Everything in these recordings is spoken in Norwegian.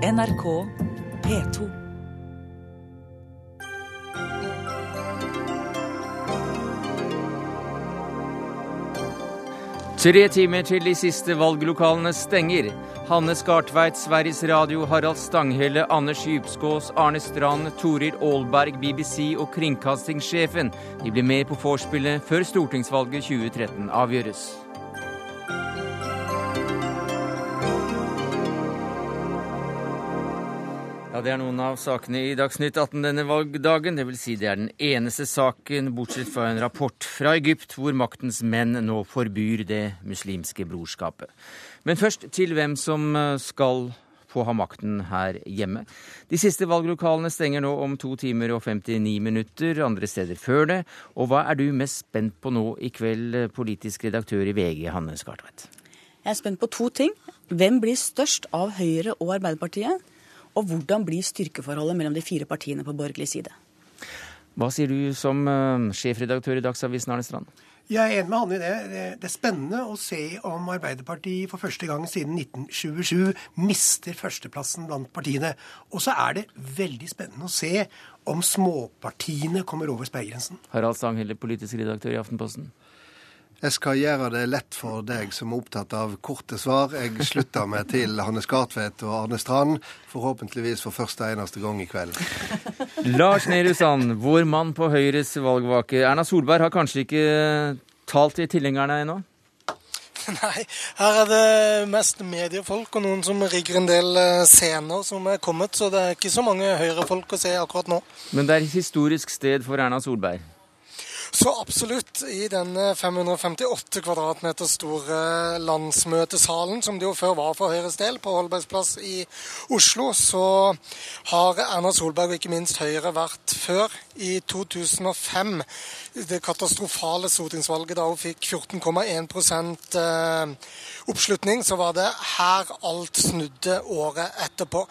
NRK P2. Tre timer til de siste valglokalene stenger. Hanne Skartveit, Sveriges Radio, Harald Stanghelle, Anders Djupskås, Arne Strand, Toril Aalberg, BBC og kringkastingssjefen. De blir med på vorspielet før stortingsvalget 2013 avgjøres. Ja, Det er noen av sakene i Dagsnytt 18 denne valgdagen. Det vil si det er den eneste saken, bortsett fra en rapport fra Egypt, hvor maktens menn nå forbyr det muslimske brorskapet. Men først til hvem som eh, skal få ha makten her hjemme. De siste valglokalene stenger nå om to timer og 59 minutter, andre steder før det. Og hva er du mest spent på nå i kveld, eh, politisk redaktør i VG, Hanne Skartveit? Jeg er spent på to ting. Hvem blir størst av Høyre og Arbeiderpartiet? Og hvordan blir styrkeforholdet mellom de fire partiene på borgerlig side? Hva sier du som uh, sjefredaktør i Dagsavisen, Arne Strand? Jeg er enig med han i det. Det er spennende å se om Arbeiderpartiet for første gang siden 1927 mister førsteplassen blant partiene. Og så er det veldig spennende å se om småpartiene kommer over sperregrensen. Harald Stanghelle, politisk redaktør i Aftenposten. Jeg skal gjøre det lett for deg som er opptatt av korte svar. Jeg slutter meg til Hanne Skartvedt og Arne Strand, forhåpentligvis for første og eneste gang i kveld. Lars Nehru Sand, vår mann på Høyres valgvake. Erna Solberg har kanskje ikke talt til tilhengerne ennå? Nei, her er det mest mediefolk og noen som rigger en del eh, scener som er kommet, så det er ikke så mange Høyre-folk å se akkurat nå. Men det er et historisk sted for Erna Solberg? Så absolutt. I denne 558 kvadratmeter store landsmøtesalen, som det jo før var for Høyres del, på Holbergsplass i Oslo, så har Erna Solberg og ikke minst Høyre vært før. I 2005, det katastrofale stortingsvalget da hun fikk 14,1 eh, oppslutning, så var det her alt snudde året etterpå.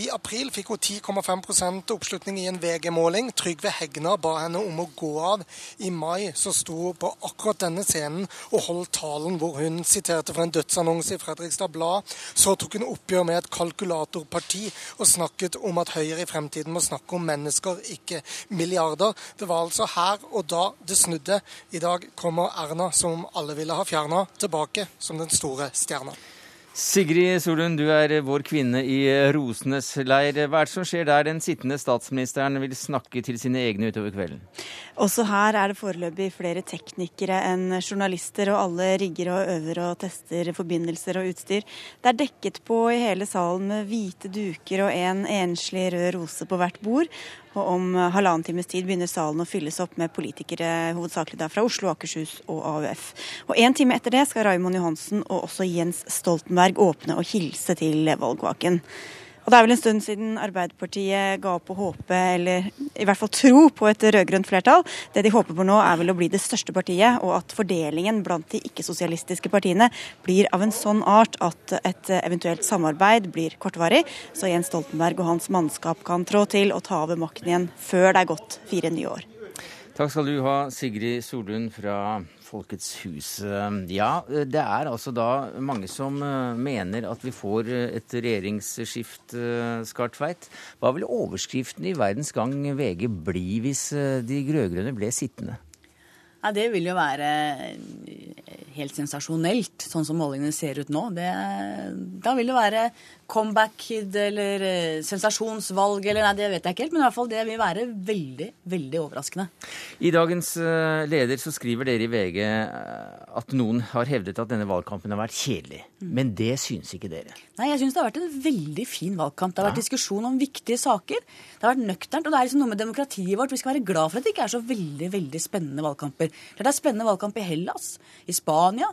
I april fikk hun 10,5% oppslutning i en VG-måling. Trygve Hegnar ba henne om å gå av i mai så sto på akkurat denne scenen og holdt talen hvor hun siterte fra en dødsannonse i Fredrikstad Blad. Så tok hun oppgjør med et kalkulatorparti og snakket om at Høyre i fremtiden må snakke om mennesker, ikke milliarder. Det var altså her og da det snudde. I dag kommer Erna, som alle ville ha fjerna, tilbake som den store stjerna. Sigrid Solund, du er vår kvinne i rosenes leir. Hva er det som skjer der den sittende statsministeren vil snakke til sine egne utover kvelden? Også her er det foreløpig flere teknikere enn journalister, og alle rigger og øver og tester forbindelser og utstyr. Det er dekket på i hele salen med hvite duker og en enslig rød rose på hvert bord. Og om halvannen times tid begynner salen å fylles opp med politikere hovedsakelig da fra Oslo, Akershus og AUF. Og en time etter det skal Raymond Johansen og også Jens Stoltenberg åpne og hilse til valgvaken. Og Det er vel en stund siden Arbeiderpartiet ga opp å håpe, eller i hvert fall tro, på et rød-grønt flertall. Det de håper på nå er vel å bli det største partiet, og at fordelingen blant de ikke-sosialistiske partiene blir av en sånn art at et eventuelt samarbeid blir kortvarig, så Jens Stoltenberg og hans mannskap kan trå til og ta over makten igjen før det er gått fire nye år. Takk skal du ha, Sigrid Solund fra Folkets hus. Ja, det er altså da mange som eh, mener at vi får eh, et regjeringsskift, eh, Skartveit. Hva vil overskriften i Verdens Gang VG bli hvis de rød-grønne ble sittende? Ja, Det vil jo være helt sensasjonelt, sånn som målingene ser ut nå. Det, da vil det være comeback-kid eller eh, sensasjonsvalg eller nei, det vet jeg ikke helt. Men i hvert fall det vil være veldig, veldig overraskende. I dagens uh, leder så skriver dere i VG uh, at noen har hevdet at denne valgkampen har vært kjedelig. Mm. Men det syns ikke dere? Nei, jeg syns det har vært en veldig fin valgkamp. Det har vært ja. diskusjon om viktige saker. Det har vært nøkternt. Og det er liksom noe med demokratiet vårt. Vi skal være glad for at det ikke er så veldig, veldig spennende valgkamper. Det er spennende valgkamp i Hellas, i Spania,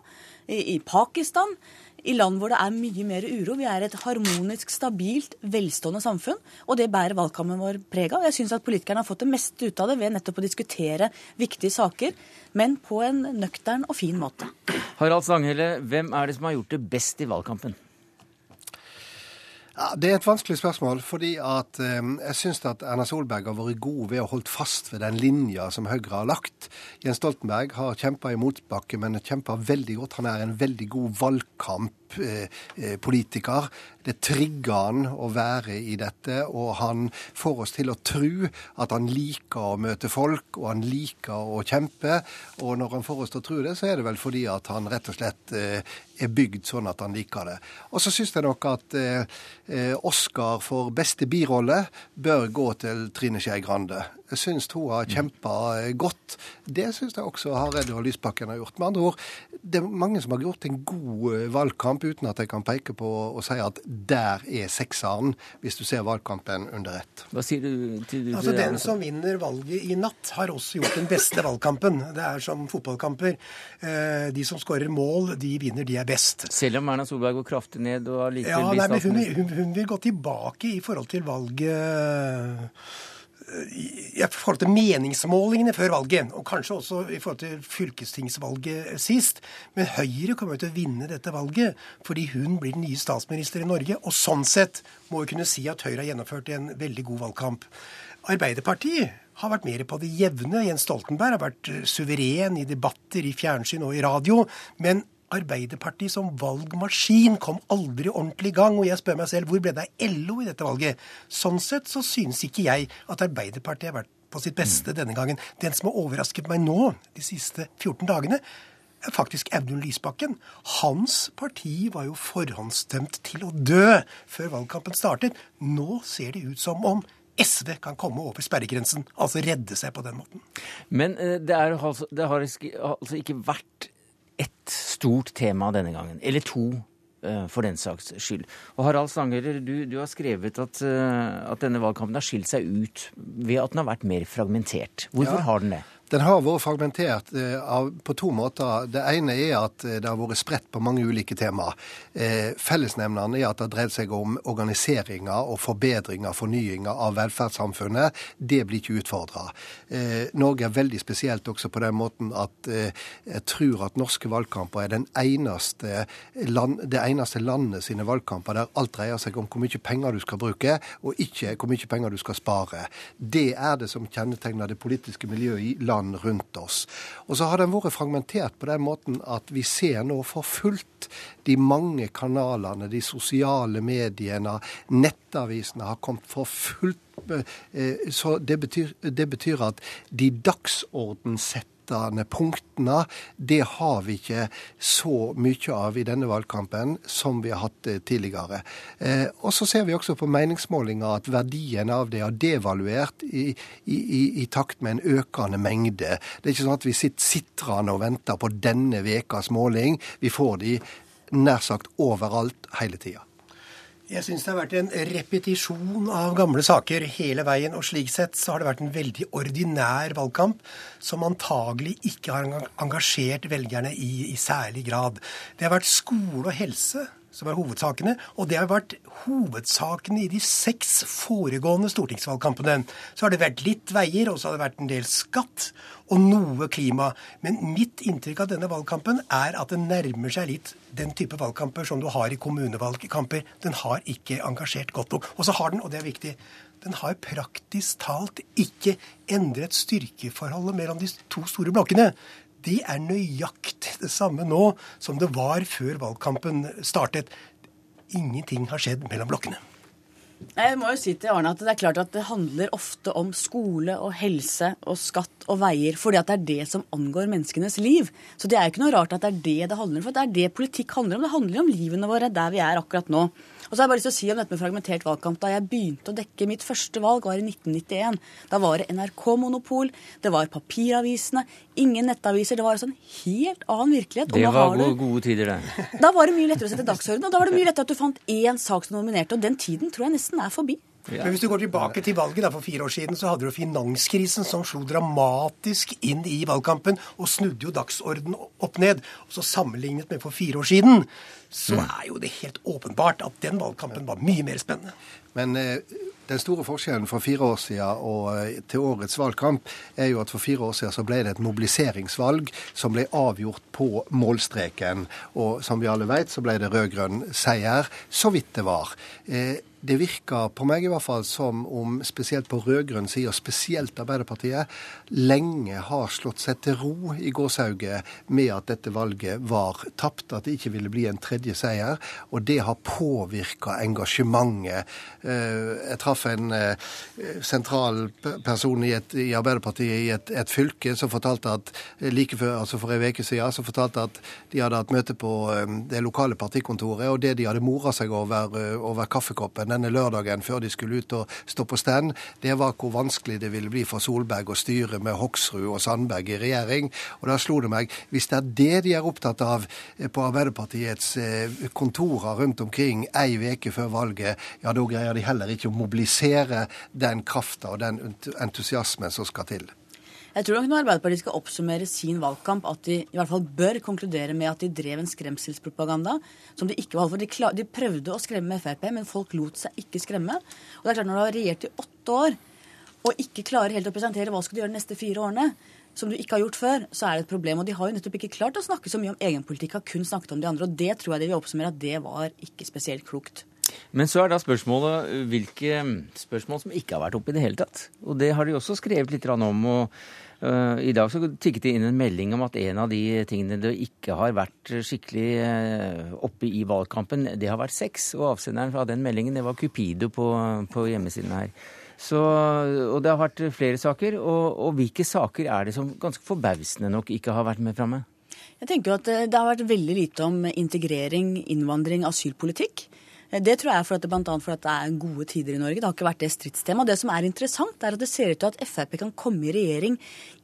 i, i Pakistan i land hvor det er mye mer uro. Vi er et harmonisk, stabilt, velstående samfunn, og det bærer valgkampen vår preg av. Jeg syns at politikerne har fått det meste ut av det ved nettopp å diskutere viktige saker, men på en nøktern og fin måte. Harald Stanghelle, hvem er det som har gjort det best i valgkampen? Ja, det er et vanskelig spørsmål, fordi at eh, jeg syns at Erna Solberg har vært god ved å holde fast ved den linja som Høyre har lagt. Jens Stoltenberg har kjempa i motbakke, men kjempa veldig godt. Han er en veldig god valgkamppolitiker. Eh, det trigger han å være i dette, og han får oss til å tro at han liker å møte folk, og han liker å kjempe. Og når han får oss til å tro det, så er det vel fordi at han rett og slett eh, er bygd sånn at han liker det. Og så syns jeg nok at eh, eh, Oscar for beste birolle bør gå til Trine Skei Grande. Jeg syns hun har kjempa godt. Det syns jeg også Hareide og Lysbakken har gjort. Med andre ord, det er mange som har gjort en god eh, valgkamp, uten at jeg kan peke på og si at der er sekseren, hvis du ser valgkampen under ett. Hva sier du til det? Altså Den som vinner valget i natt, har også gjort den beste valgkampen. Det er som fotballkamper. Eh, de som skårer mål, de vinner, de er best. Selv om Erna Solberg går kraftig ned og allikevel Ja, blir nei, men hun, hun, hun vil gå tilbake i forhold til valget i forhold til meningsmålingene før valget, og kanskje også i forhold til fylkestingsvalget sist. Men Høyre kommer til å vinne dette valget fordi hun blir den nye statsminister i Norge. Og sånn sett må vi kunne si at Høyre har gjennomført en veldig god valgkamp. Arbeiderpartiet har vært mer på det jevne. Jens Stoltenberg har vært suveren i debatter i fjernsyn og i radio. Men Arbeiderpartiet som valgmaskin kom aldri ordentlig i gang. Og jeg spør meg selv hvor ble det av LO i dette valget? Sånn sett så synes ikke jeg at Arbeiderpartiet har vært på sitt beste denne gangen. Den som har overrasket meg nå de siste 14 dagene, er faktisk Audun Lysbakken. Hans parti var jo forhåndsdømt til å dø før valgkampen startet. Nå ser det ut som om SV kan komme over sperregrensen, altså redde seg på den måten. Men eh, det, er, altså, det har altså ikke vært ett stort tema denne gangen. Eller to, eh, for den saks skyld. Og Harald Stangerer, du, du har skrevet at, eh, at denne valgkampen har skilt seg ut ved at den har vært mer fragmentert. Hvorfor Ja. har den det? Den har vært fragmentert eh, på to måter. Det ene er at eh, det har vært spredt på mange ulike temaer. Eh, Fellesnevneren er at det har dreid seg om organiseringer og forbedringer, fornyinger av velferdssamfunnet. Det blir ikke utfordra. Norge er veldig spesielt også på den måten at jeg tror at norske valgkamper er eneste land, det eneste landet sine valgkamper der alt dreier seg om hvor mye penger du skal bruke, og ikke hvor mye penger du skal spare. Det er det som kjennetegner det politiske miljøet i land rundt oss. Og så har den vært fragmentert på den måten at vi ser nå for fullt de mange kanalene, de sosiale mediene, nettavisene har kommet for fullt. eh, Så det betyr, det betyr at de dagsordenssettende punktene, det har vi ikke så mye av i denne valgkampen som vi har hatt eh, tidligere. Eh, og så ser vi også på meningsmålinger at verdien av det har devaluert i, i, i, i takt med en økende mengde. Det er ikke sånn at vi sitter sitrende og venter på denne ukas måling. Vi får de nær sagt overalt hele tida. Jeg syns det har vært en repetisjon av gamle saker hele veien. Og slik sett så har det vært en veldig ordinær valgkamp som antagelig ikke har engasjert velgerne i, i særlig grad. Det har vært skole og helse som er hovedsakene, og det har vært hovedsakene i de seks foregående stortingsvalgkampene. Så har det vært litt veier, og så har det vært en del skatt og noe klima. Men mitt inntrykk av denne valgkampen er at den nærmer seg litt den type valgkamper som du har i kommunevalgkamper. Den har ikke engasjert godt nok. Og så har den, og det er viktig, den har praktisk talt ikke endret styrkeforholdet mellom de to store blokkene. Det er nøyaktig det samme nå som det var før valgkampen startet. Ingenting har skjedd mellom blokkene. Jeg må jo si til Arne at Det er klart at det handler ofte om skole og helse og skatt og veier, fordi at det er det som angår menneskenes liv. Så det er jo ikke noe rart at det er det det handler om, for det er det politikk handler om. Det handler om livene våre der vi er akkurat nå. Og så har jeg bare lyst til å si om dette med fragmentert valgkamp. Da jeg begynte å dekke mitt første valg, var i 1991. Da var det NRK-monopol, det var papiravisene, ingen nettaviser. Det var altså en helt annen virkelighet. Det var du- gode, tider, det. da var det mye lettere å sette dagsorden, og da var det mye lettere at du fant én sak som nominerte, og den tiden tror jeg nesten er forbi. Men hvis du går tilbake til valget da, for fire år siden, så hadde du finanskrisen som slo dramatisk inn i valgkampen og snudde jo dagsorden opp ned. Og så sammenlignet med for fire år siden, så er jo det helt åpenbart at den valgkampen var mye mer spennende. Men eh, den store forskjellen fra fire år siden og eh, til årets valgkamp er jo at for fire år siden så ble det et mobiliseringsvalg som ble avgjort på målstreken. Og som vi alle vet, så ble det rød-grønn seier, så vidt det var. Eh, det virker på meg i hvert fall som om spesielt på rød-grønn side, spesielt Arbeiderpartiet, lenge har slått seg til ro i gåshauget med at dette valget var tapt, at det ikke ville bli en tredje seier. Og det har påvirka engasjementet. Eh, jeg traff en eh, sentral person i, et, i Arbeiderpartiet i et, et, fylke som fortalte at like før, altså for en uke siden, som fortalte at de hadde hatt møte på det lokale partikontoret, og det de hadde mora seg over, over kaffekoppen denne lørdagen før de skulle ut og stå på stand, det var hvor vanskelig det ville bli for Solberg å styre med Hoksrud og Sandberg i regjering. Og da slo det meg, hvis det er det de er opptatt av eh, på Arbeiderpartiets eh, kontorer rundt omkring ei uke før valget, ja da greier de heller ikke å mobilisere den krafta og den entusiasmen som skal til. Jeg tror nok når Arbeiderpartiet skal oppsummere sin valgkamp, at de i hvert fall bør konkludere med at de drev en skremselspropaganda som de ikke var for. De, de prøvde å skremme Frp, men folk lot seg ikke skremme. Og det er klart Når du har regjert i åtte år og ikke klarer helt å presentere hva skal du gjøre de neste fire årene, som du ikke har gjort før, så er det et problem. Og de har jo nettopp ikke klart å snakke så mye om egenpolitikk, har kun snakket om de andre. Og det tror jeg de vil oppsummere at det var ikke spesielt klokt. Men så er da spørsmålet hvilke spørsmål som ikke har vært oppe i det hele tatt. Og det har de også skrevet litt om. og I dag så tikket det inn en melding om at en av de tingene det ikke har vært skikkelig uh, oppe i valgkampen, det har vært sex. Og avsenderen fra den meldingen det var Cupido på, på hjemmesiden her. Så, og det har vært flere saker. Og, og hvilke saker er det som ganske forbausende nok ikke har vært med framme? Jeg tenker at eh, Det har vært veldig lite om integrering, innvandring, asylpolitikk. Eh, det tror jeg er for at det, blant annet for at det er gode tider i Norge. Det har ikke vært det stridstema. Det som er interessant, er at det ser ut til at Frp kan komme i regjering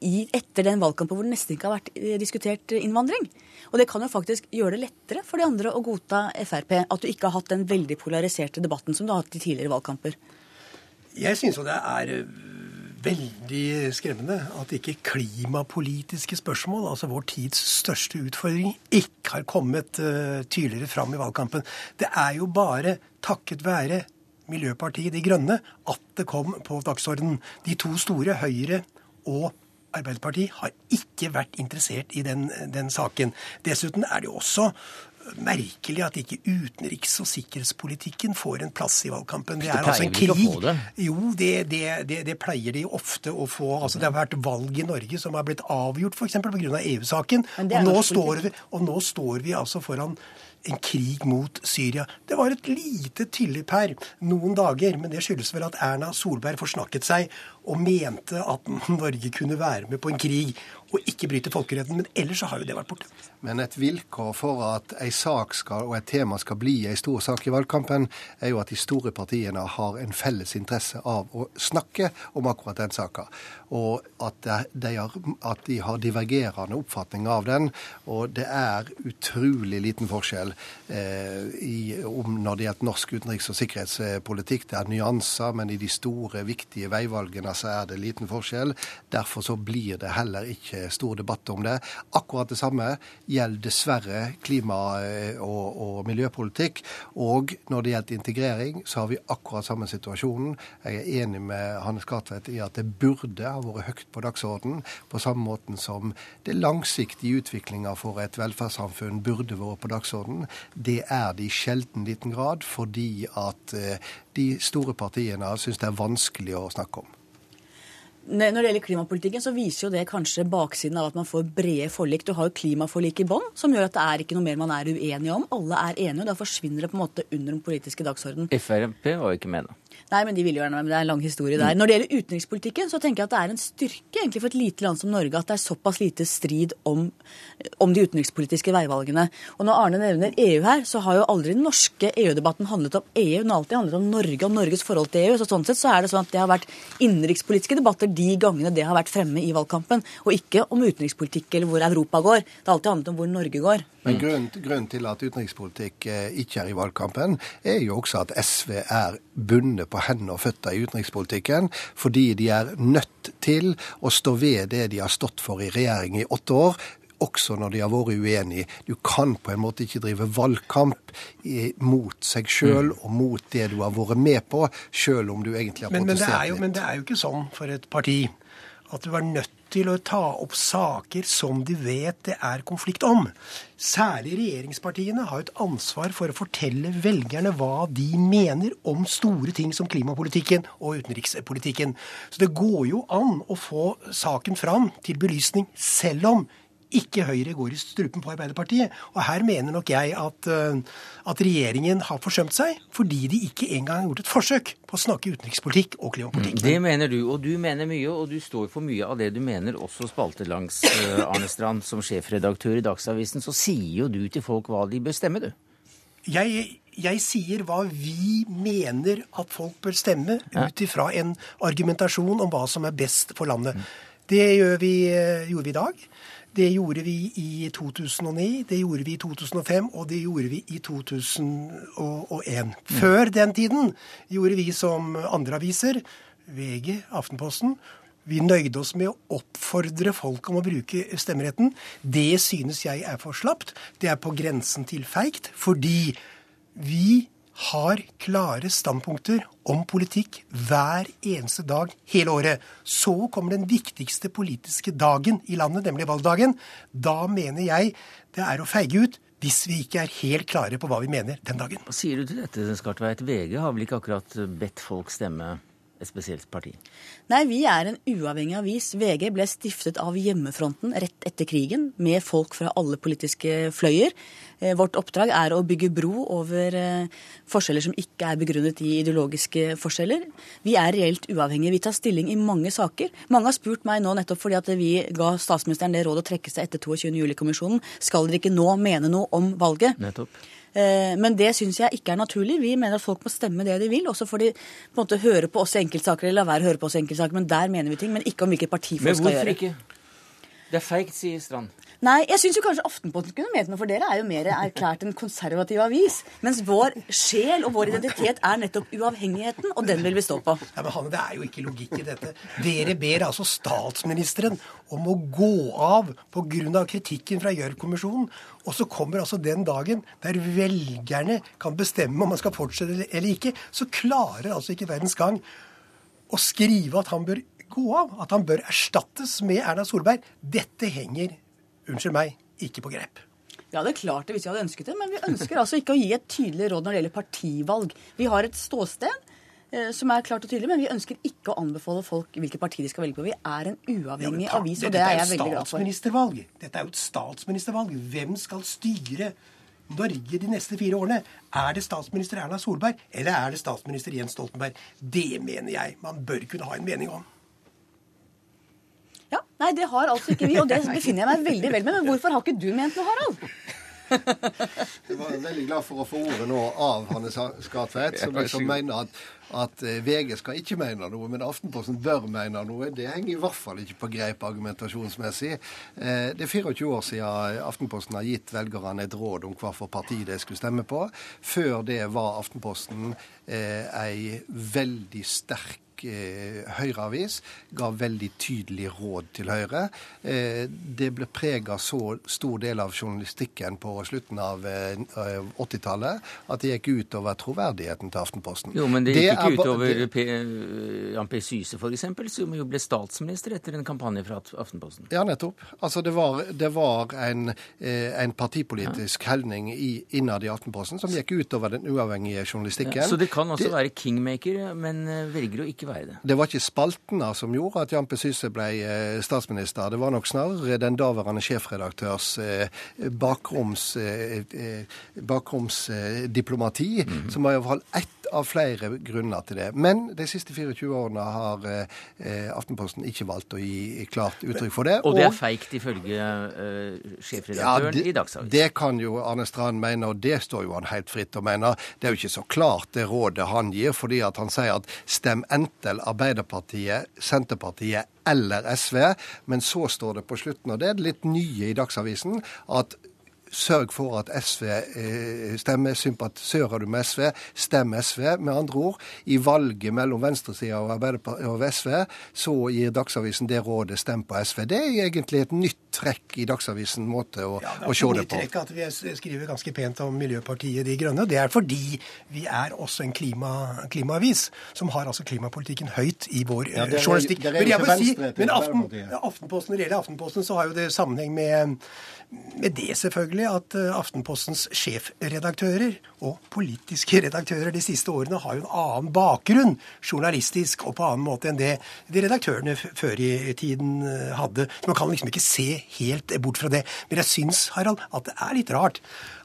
i, etter den valgkampen hvor det nesten ikke har vært eh, diskutert innvandring. Og det kan jo faktisk gjøre det lettere for de andre å godta Frp at du ikke har hatt den veldig polariserte debatten som du har hatt i tidligere valgkamper. Jeg syns jo det er eh, veldig skremmende at ikke klimapolitiske spørsmål, altså vår tids største utfordring, ikke har kommet uh, tydeligere fram i valgkampen. Det er jo bare takket være Miljøpartiet De Grønne at det kom på dagsordenen. De to store, Høyre og Arbeiderpartiet, har ikke vært interessert i den, den saken. Dessuten er det jo også merkelig at ikke utenriks- og sikkerhetspolitikken får en plass i valgkampen. Det, det er altså en krig. Det. Jo, det, det, det, pleier de ofte å få. Altså, det har vært valg i Norge som har blitt avgjort f.eks. pga. EU-saken. Og, nå står vi, og nå står vi altså foran en krig mot Syria. Det var et lite tilløp her noen dager, men det skyldes vel at Erna Solberg forsnakket seg og mente at Norge kunne være med på en krig og ikke bryte folkeretten. Men ellers så har jo det vært borte. Men et vilkår for at ei sak skal, og et tema skal bli ei stor sak i valgkampen, er jo at de store partiene har en felles interesse av å snakke om akkurat den saka. Og at de, har, at de har divergerende oppfatning av den. Og det er utrolig liten forskjell eh, i, om når det gjelder norsk utenriks- og sikkerhetspolitikk. Det er nyanser, men i de store, viktige veivalgene så er det liten forskjell. Derfor så blir det heller ikke stor debatt om det. Akkurat det samme gjelder dessverre klima- eh, og, og, miljøpolitikk. Og når det gjelder integrering, så har vi akkurat samme situasjonen. Jeg er enig med Hannes Gartvedt i at det burde ha vært høyt på dagsordenen, på samme måten som det langsiktige utviklinga for et velferdssamfunn burde vært på dagsordenen. Det er det i sjelden liten grad, fordi at eh, de store partiene syns det er vanskelig å snakke om. Når det gjelder klimapolitikken, så viser jo det kanskje baksiden av at man får brede forlik. Du har jo klimaforlik i bånn, som gjør at det er ikke noe mer man er uenige om. Alle er enige, og da forsvinner det på en måte under den politiske dagsordenen. Frp var jo ikke med, da. Nei, men de vil jo gjerne men det er en lang historie der. Når det gjelder utenrikspolitikken, så tenker jeg at det er en styrke egentlig for et lite land som Norge at det er såpass lite strid om, om de utenrikspolitiske veivalgene. Og når Arne nevner EU her, så har jo aldri den norske EU-debatten handlet om EU. Den har alltid handlet om Norge og Norges forhold til EU. Så sånn sett så er det sånn at det har vært innenrikspolitiske debatter de gangene det har vært fremme i valgkampen, og ikke om utenrikspolitikk eller hvor Europa går. Det har alltid handlet om hvor Norge går. Men grunnen, grunnen, til at utenrikspolitikk eh, ikke er i valgkampen, er jo også at SV er bundet på hender og føtter i utenrikspolitikken, fordi de er nødt til å stå ved det de har stått for i regjering i åtte år også når de har vært uenige. Du kan på en måte ikke drive valgkamp mot seg sjøl mm. og mot det du har vært med på, sjøl om du egentlig har men, protestert men litt. Men det er jo ikke sånn for et parti at du er nødt til å ta opp saker som de vet det er konflikt om. Særlig regjeringspartiene har et ansvar for å fortelle velgerne hva de mener om store ting som klimapolitikken og utenrikspolitikken. Så det går jo an å få saken fram til belysning selv om ikke Høyre går i strupen på Arbeiderpartiet. Og her mener nok jeg at, eh, at, regjeringen har forsømt seg, fordi de ikke engang har gjort et forsøk på å snakke utenrikspolitikk og klimapolitikk. Det mener du, og du mener mye, og du står for mye av det du mener, også spaltelangs, eh, Arne Strand. Som sjefredaktør i Dagsavisen så sier jo du til folk hva de bør stemme, du. Jeg, jeg sier hva vi mener at folk bør stemme, ut ifra en argumentasjon om hva som er best for landet. Det vi, eh, gjorde vi i dag. Det gjorde vi i 2009, det gjorde vi i 2005, og det gjorde vi i 2001. Før den tiden gjorde vi som andre aviser, VG, Aftenposten, vi nøyde oss med å oppfordre folk om å bruke stemmeretten. Det synes jeg er for slapt. Det er på grensen til feigt, fordi vi har klare standpunkter om politikk hver eneste dag hele året. Så kommer den viktigste politiske dagen i landet, nemlig valgdagen. Da mener jeg det er å feige ut hvis vi ikke er helt klare på hva vi mener den dagen. Hva sier du til dette, Skartveit? VG har vel ikke akkurat bedt folk stemme et spesielt parti? Nei, vi er en uavhengig avis. VG ble stiftet av hjemmefronten rett etter krigen, med folk fra alle politiske fløyer. Eh, vårt oppdrag er å bygge bro over eh, forskjeller som ikke er begrunnet i ideologiske forskjeller. Vi er reelt uavhengige. Vi tar stilling i mange saker. Mange har spurt meg nå nettopp fordi at vi ga statsministeren det rådet å trekke seg etter 22. juli-kommisjonen. Skal dere ikke nå mene noe om valget? Nettopp. Eh, men det syns jeg ikke er naturlig. Vi mener at folk må stemme det de vil. Og så får de på en måte høre på oss i enkeltsaker eller la være å høre på oss i enkeltsaker. Men der mener vi ting, men ikke om hvilket parti folk skal gjøre. Men hvorfor ikke? Det er feigt, sier Strand. Nei, jeg syns kanskje Aftenposten kunne ment noe, for dere er jo mer erklært en konservativ avis. Mens vår sjel og vår identitet er nettopp uavhengigheten, og den vil vi stå på. Ja, men Hanne, Det er jo ikke logikk i dette. Dere ber altså statsministeren om å gå av pga. kritikken fra Gjørv-kommisjonen. Og så kommer altså den dagen der velgerne kan bestemme om man skal fortsette eller ikke. Så klarer altså ikke Verdens Gang å skrive at han bør gå av. At han bør erstattes med Erna Solberg. Dette henger unnskyld meg, ikke på grep. Ja, det er klart det hvis vi hadde ønsket det, men vi ønsker altså ikke å gi et tydelig råd når det gjelder partivalg. Vi har et ståsted eh, som er klart og tydelig, men vi ønsker ikke å anbefale folk hvilket parti de skal velge på. Vi er en uavhengig ja, avis, og det er jeg veldig glad for. Dette er jo et statsministervalg. Hvem skal styre Norge de neste fire årene? Er det statsminister Erna Solberg, eller er det statsminister Jens Stoltenberg? Det mener jeg man bør kunne ha en mening om. Ja, Nei, det har altså ikke vi, og det befinner jeg meg veldig vel med. Men hvorfor har ikke du ment noe, Harald? Jeg var veldig glad for å få ordet nå av Hanne Skartveit, som liksom mener at, at, eh, VG skal ikke mene noe, men Aftenposten bør mene noe. Det henger i hvert fall ikke på greip argumentasjonsmessig. Eh, det er 24 år siden Aftenposten har gitt velgerne et råd om hva for parti de skulle stemme på. Før det var Aftenposten eh, ei veldig sterk eh, Høyre-avis ga veldig tydelig råd til Høyre. Eh, det ble prega så stor del av journalistikken på slutten av eh, 80-tallet at det gikk utover troverdigheten til Aftenposten. Jo, men det gikk ikke utover P Jan P. Syse f.eks., som jo ble statsminister etter en kampanje fra Aftenposten. Ja, nettopp. Altså, det var, det var en, eh, en, partipolitisk ja. holdning innad i Aftenposten som gikk utover den uavhengige journalistikken. Ja, så det kan også det, være kingmaker, men eh, velger å ikke ikke være det. Det var ikke spaltene som gjorde at Jan P. Syse ble eh, statsminister. Det var nok snarere den daværende sjefredaktørs bakroms, bakromsdiplomati, eh, mm. som var iallfall ett av flere grunner til det. Men de siste 24 årene har eh, Aftenposten ikke valgt å gi klart uttrykk for det. Og det er feigt ifølge eh, sjefredaktøren ja, det, i Dagsavisen? Det kan jo Arne Strand mene, og det står jo han helt fritt å mene. Det er jo ikke så klart det rådet han gir, fordi at han sier at stem enten Arbeiderpartiet, Senterpartiet eller SV. Men så står det på slutten, og det er litt nye i Dagsavisen, at sørg for at SV eh, stemmer. Sympatisører du med SV, stem SV. Med andre ord, i valget mellom venstresida og, og SV, så gir Dagsavisen det rådet stem på SV. Det er egentlig et nytt trekk i Dagsavisen måte å, ja, å se det på. Det er trekk at vi skriver ganske pent om Miljøpartiet De Grønne. Det er fordi vi er også en klima, klimaavis som har altså klimapolitikken høyt i vår ja, er, journalistikk. Men jeg vil si, men Aften, Aftenposten, når det gjelder Aftenposten, så har jo det sammenheng med med det selvfølgelig at eh, Aftenpostens sjefredaktører og politiske redaktører de siste årene har jo en annen bakgrunn, journalistisk og på annen måte, enn det de redaktørene før i tiden eh, hadde. Så man kan liksom ikke se helt bort fra det. Men jeg syns, Harald, at det er litt rart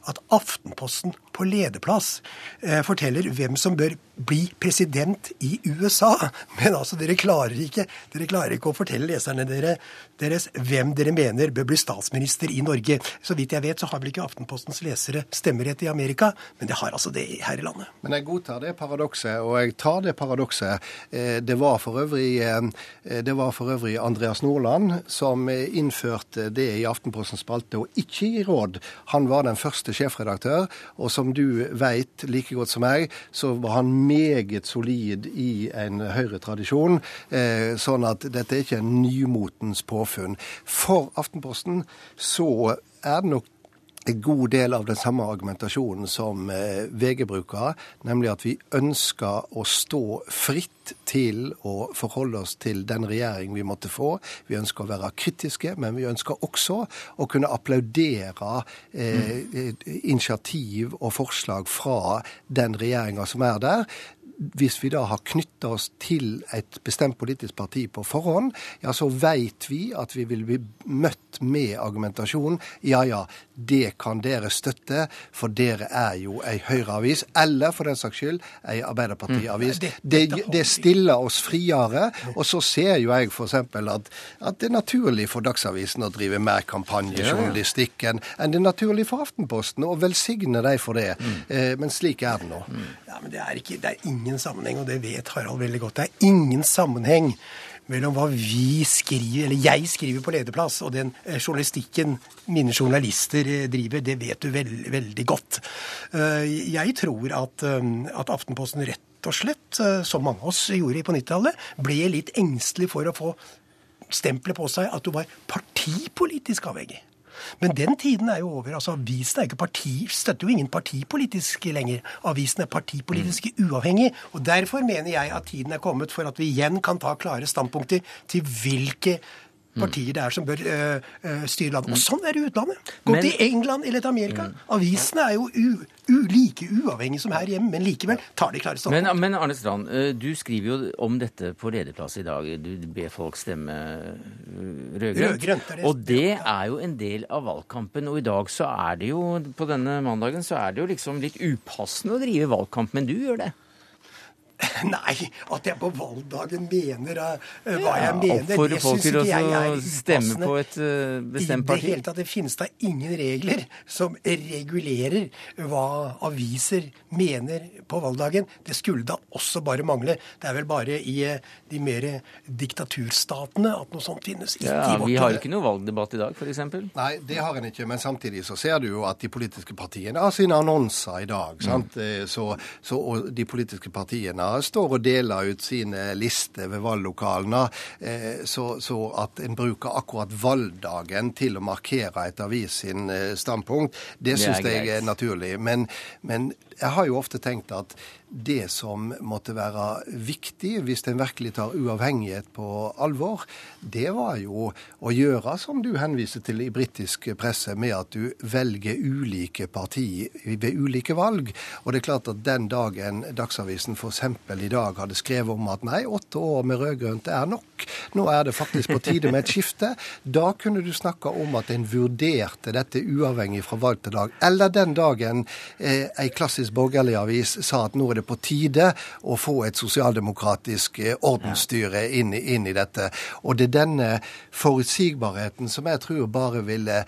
at Aftenposten på lederplass eh, forteller hvem som bør bli president i USA. Men altså, dere klarer ikke, dere klarer ikke å fortelle leserne dere, deres hvem dere mener bør bli statsminister i Norge. Så vidt jeg vet, så har vel ikke Aftenpostens lesere stemmerett i Amerika, men det har altså det her i landet. Men jeg godtar det paradokset, og jeg tar det paradokset. Eh, det var for øvrig, eh, det var for øvrig Andreas Nordland som innførte det i Aftenpostens spalte, og ikke i råd. Han var den første sjefredaktør, og som du veit like godt som meg, så var han meget solid i en Høyre-tradisjon. Eh, sånn at dette er ikke en nymotens påfunn. For Aftenposten så er det nok en god del av den samme argumentasjonen som eh, VG bruker, nemlig at vi ønsker å stå fritt til å forholde oss til den regjering vi måtte få. Vi ønsker å være kritiske, men vi ønsker også å kunne applaudere eh, mm. initiativ og forslag fra den regjeringa som er der hvis vi da har knytta oss til et bestemt politisk parti på forhånd, ja, så veit vi at vi vil bli møtt med argumentasjonen ja ja, det kan dere støtte, for dere er jo ei Høyre-avis, eller for den saks skyld ei Arbeiderparti-avis. Mm. Det, det, stiller oss friere. Og så ser jo jeg f.eks. At, at det er naturlig for Dagsavisen å drive mer kampanjejournalistikk enn det er naturlig for Aftenposten, og velsigne dem for det. Mm. Eh, men slik er det nå. Mm. Ja, men det er, ikke, det er ingen sammenheng, og det vet Harald veldig godt. Det er ingen sammenheng mellom hva vi skriver, eller jeg skriver på lederplass, og den eh, journalistikken mine journalister eh, driver. Det vet du veld, veldig godt. Eh, jeg tror at, at Aftenposten rett og slett, som mange av oss gjorde på 90-tallet, ble litt engstelig for å få stempelet på seg at du var partipolitisk avhengig. Men den tiden er jo over. altså Avisen er ikke parti, støtter jo ingen partipolitisk lenger. Avisen er partipolitisk uavhengig. og Derfor mener jeg at tiden er kommet for at vi igjen kan ta klare standpunkter til hvilke partier det er som bør uh, styre landet. Og mm. sånn er det i utlandet. Gå men, til England eller til Amerika. Mm. Avisene er jo u, u, like uavhengige som her hjemme, men likevel tar de klare standpunkt. Men, men, Arne Strand, du skriver jo om dette på lederplass i dag. Du ber folk stemme rød-grønt. Rød og det er jo en del av valgkampen. Og i dag så er det jo, på denne mandagen, så er det jo liksom litt upassende å drive valgkamp, men du gjør det. Nei, at jeg på valgdagen mener uh, hva jeg mener, det syns ikke jeg er stemme på et uh, bestemt parti? I det hele tatt, det finnes da ingen regler som regulerer hva aviser mener på valgdagen. Det skulle da også bare mangle. Det er vel bare i uh, de mer diktaturstatene at noe sånt finnes. Ikke ja, Vi har ikke noe valgdebatt i dag, f.eks. Nei, det har en ikke. Men samtidig så ser du jo at de politiske partiene har sine annonser i dag. sant? Mm. Så, så, og de politiske partiene står og deler ut sine lister ved valglokalene, eh, så, så, at en bruker akkurat valgdagen til å markere et avis sin eh, standpunkt, det syns jeg er naturlig. Men, men jeg har jo ofte tenkt at det som måtte være viktig hvis en virkelig tar uavhengighet på alvor, det var jo å gjøre som du henviser til i britisk presse, med at du velger ulike partier ved ulike valg. Og det er klart at den dagen Dagsavisen f.eks. i dag hadde skrevet om at nei, åtte år med rød-grønt er nok, nå er det faktisk på tide med et skifte, da kunne du snakke om at en vurderte dette uavhengig fra valg til dag. Eller den dagen eh, ei klassisk Sveriges borgerlige avis sa at nå er det på tide å få et sosialdemokratisk eh, ordensstyre inn, inn, i dette. Og det er denne forutsigbarheten som jeg tror bare ville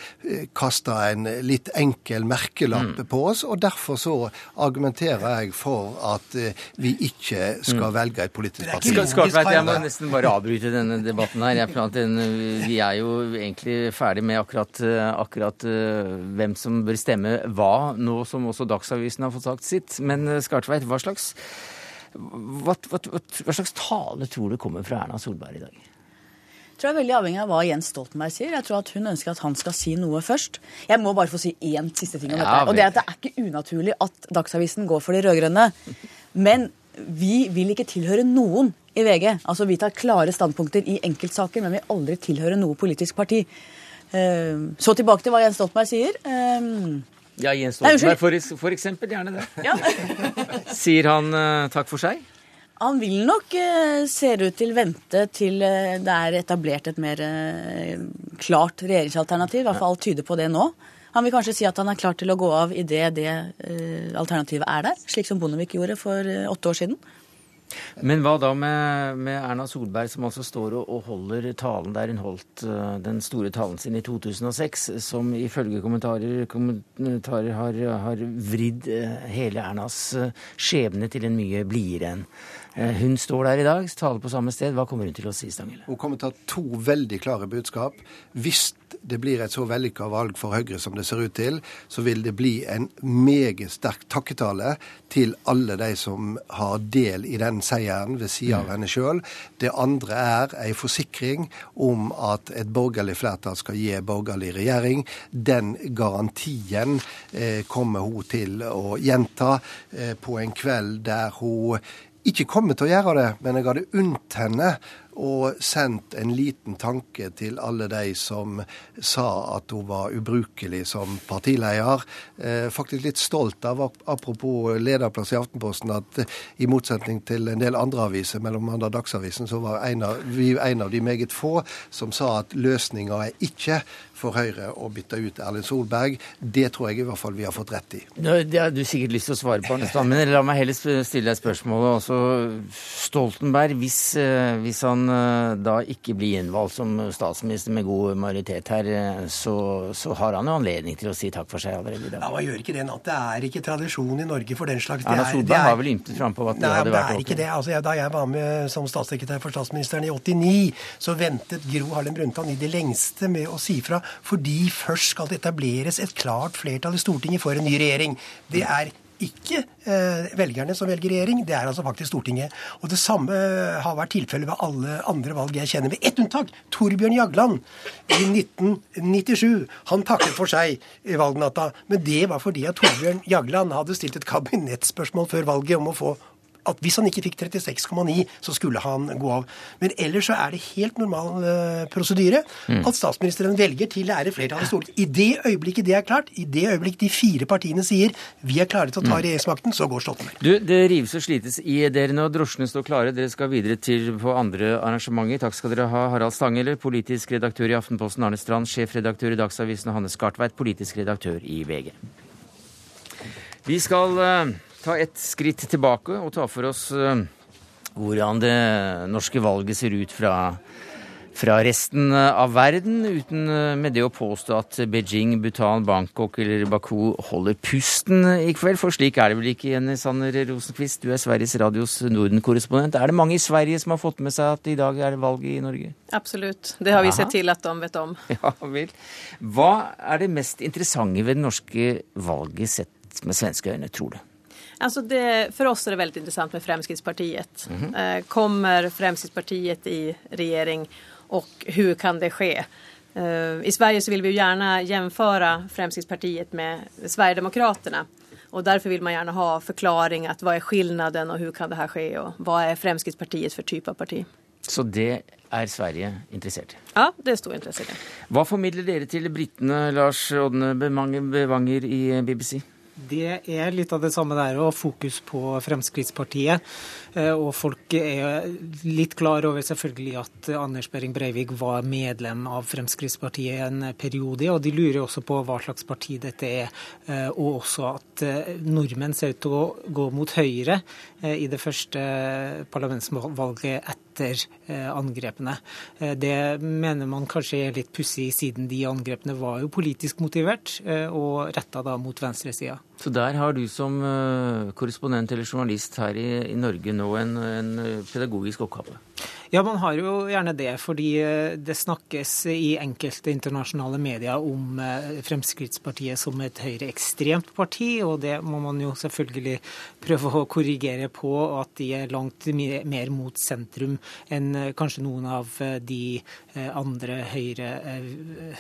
kaste kasta en litt enkel merkelapp mm. på oss. Og derfor så argumenterer jeg for at vi ikke skal mm. velge et politisk parti. Skartveit, jeg må nesten bare avbryte denne debatten her. vi er jo egentlig ferdig med akkurat, akkurat hvem som bør stemme hva, nå som også Dagsavisen har fått sagt sitt. Men eh, Skartveit, hva slags, hva, hva, hva slags tale tror du kommer fra Erna Solberg i dag? Jeg tror jeg er veldig avhengig av hva Jens Stoltenberg sier. Jeg tror at Hun ønsker at han skal si noe først. Jeg må bare få si én siste ting om ja, dette. og Det er at det er ikke unaturlig at Dagsavisen går for de rød-grønne. Men vi vil ikke tilhøre noen i VG. Altså Vi tar klare standpunkter i enkeltsaker, men vi aldri tilhører noe politisk parti. Eh, så tilbake til hva Jens Stoltenberg sier. Eh, ja, Jens Stoltenberg for, for, eksempel. Gjerne det. Ja. Sier han uh, takk for seg? Han vil nok, uh, ser ut til, vente til uh, det er etablert et mer klart regjeringsalternativ. I hvert fall tyder på det nå. Han vil kanskje si at han er klar til å gå av idet det alternativet er der, slik som Bondevik gjorde for åtte år siden. Men hva da med, med, Erna Solberg, som altså står og, og holder talen der hun holdt uh, den store talen sin i 2006, som ifølge kommentarer, kommentarer har, har, vridd uh, hele Ernas uh, skjebne til en mye blidere en. Hun står der i dag, taler på samme sted. Hva kommer hun til å si, Stangele? Hun kommer til å ha to veldig klare budskap. Hvis det blir et så vellykka valg for Høyre som det ser ut til, så vil det bli en meget sterk takketale til alle de som har del i den seieren ved sida av mm. henne sjøl. Det andre er ei forsikring om at et borgerlig flertall skal gi borgerlig regjering. Den garantien eh, kommer hun til å gjenta eh, på en kveld der hun ikke kommer til å gjøre det, men jeg hadde unnt henne og sendt en liten tanke til alle de som sa at hun var ubrukelig som partileder. Eh, faktisk litt stolt av, apropos lederplass i Aftenposten, at i motsetning til en del andre aviser, mellom andre Dagsavisen, så var en av, vi en av de meget få som sa at løsninga er ikke for Høyre å bytte ut Erlend Solberg. Det tror jeg i hvert fall vi har fått rett i. Det har du sikkert lyst til å svare på, Arnestad, men la meg heller stille deg spørsmålet. Altså, Stoltenberg, hvis, eh, hvis han eh, da ikke blir innvalgt som statsminister med god majoritet her, eh, så, så, har han jo anledning til å si takk for seg allerede i dag. Ja, hva gjør ikke det, Natt? Det er ikke tradisjon i Norge for den slags. Erna Solberg er, har vel ymtet frampå at det nei, hadde vært det er ikke det. Altså, da jeg var med som statssekretær for statsministeren i 89, så ventet Gro Harlem Brundtland i det lengste med å si fra fordi først skal det etableres et klart flertall i Stortinget for en ny regjering. Det er ikke eh, velgerne som velger regjering, det er altså faktisk Stortinget. Og det samme har vært tilfellet ved alle andre valg jeg kjenner, med ett unntak. Torbjørn Jagland i 1997. Han takket for seg i valgnatta. Men det var fordi at Torbjørn Jagland hadde stilt et kabinettspørsmål før valget om å få at hvis han ikke fikk 36,9, så skulle han gå av. Men ellers så er det helt normal uh, prosedyre mm. at statsministeren velger til det er et flertall i Stortinget. I det øyeblikket det er klart, i det øyeblikk de fire partiene sier vi er klare til å ta mm. regjeringsmakten, så går Stoltenberg. Du, Det rives og slites i dere nå. Drosjene står klare. Dere skal videre til på andre arrangementer. Takk skal dere ha, Harald Stangeler, politisk redaktør i Aftenposten, Arne Strand, sjefredaktør i Dagsavisen, og Hanne Skartveit, politisk redaktør i VG. Vi skal uh, ta et skritt tilbake og ta for oss eh, hvordan det norske valget ser ut fra, fra resten av verden, uten eh, med det å påstå at Beijing, Bhutan, Bangkok eller Baku holder pusten i kveld. For slik er det vel ikke, Jenny Sanner Rosenquist, du er Sveriges Radios Norden-korrespondent. Er det mange i Sverige som har fått med seg at i dag er det valg i Norge? Absolutt. Det har vi sett til at de vet om. Ja vel. Hva er det mest interessante ved det norske valget sett med svenske øyne, tror du? Alltså det, för oss är det väldigt intressant med Fremskrittspartiet. Mm -hmm. Kommer Fremskrittspartiet i regjering og hur kan det ske? Eh, I Sverige så vill vi jo gjerne jämföra Fremskrittspartiet med Sverigedemokraterna. Og derfor vil man gjerne ha forklaring at hva er skillnaden og hvordan kan det skje og hva er Fremskrittspartiet for type av parti. Så det er Sverige interessert i? Ja, det er stor interesse i. Hva formidler dere til britene, Lars Odne Bevanger i BBC? Det er litt av det samme der òg, fokus på Fremskrittspartiet. Eh, og folk er litt klar over selvfølgelig at Anders Behring Breivik var medlem av Fremskrittspartiet en periode, og de lurer også på hva slags parti dette er. Eh, og også at eh, nordmenn ser ut til å gå mot høyre i det første parlamentsvalget etter angrepene. Det mener man kanskje er litt pussig, siden de angrepene var jo politisk motivert og retta da mot venstresida. Så der har du som korrespondent eller journalist her i, i Norge nå en, en pedagogisk oppgave? Ja, man har jo gjerne det, fordi eh, det snakkes i enkelte internasjonale medier om eh, Fremskrittspartiet som et høyreekstremt parti, og det må man jo selvfølgelig prøve å korrigere på, at de er langt mer mot sentrum enn eh, kanskje noen av de andre høyre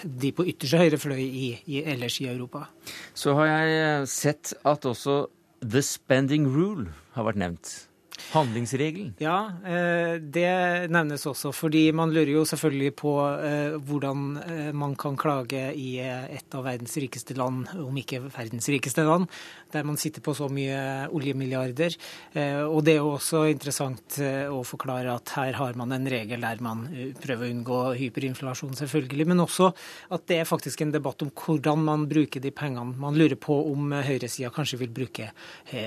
De på ytterste høyre fløy i, i, ellers i Europa. Så har jeg sett at også the spending rule har vært nevnt. Handlingsregelen? Ja, eh, det nevnes også. Fordi man lurer jo selvfølgelig på eh, hvordan eh, man kan klage i et av verdens rikeste land, om ikke verdens rikeste land, der man sitter på så mye oljemilliarder. Og det er jo også interessant å forklare at her har man en regel der man prøver å unngå hyperinflasjon, selvfølgelig. Men også at det er faktisk en debatt om hvordan man bruker de pengene. Man lurer på om høyresida kanskje vil bruke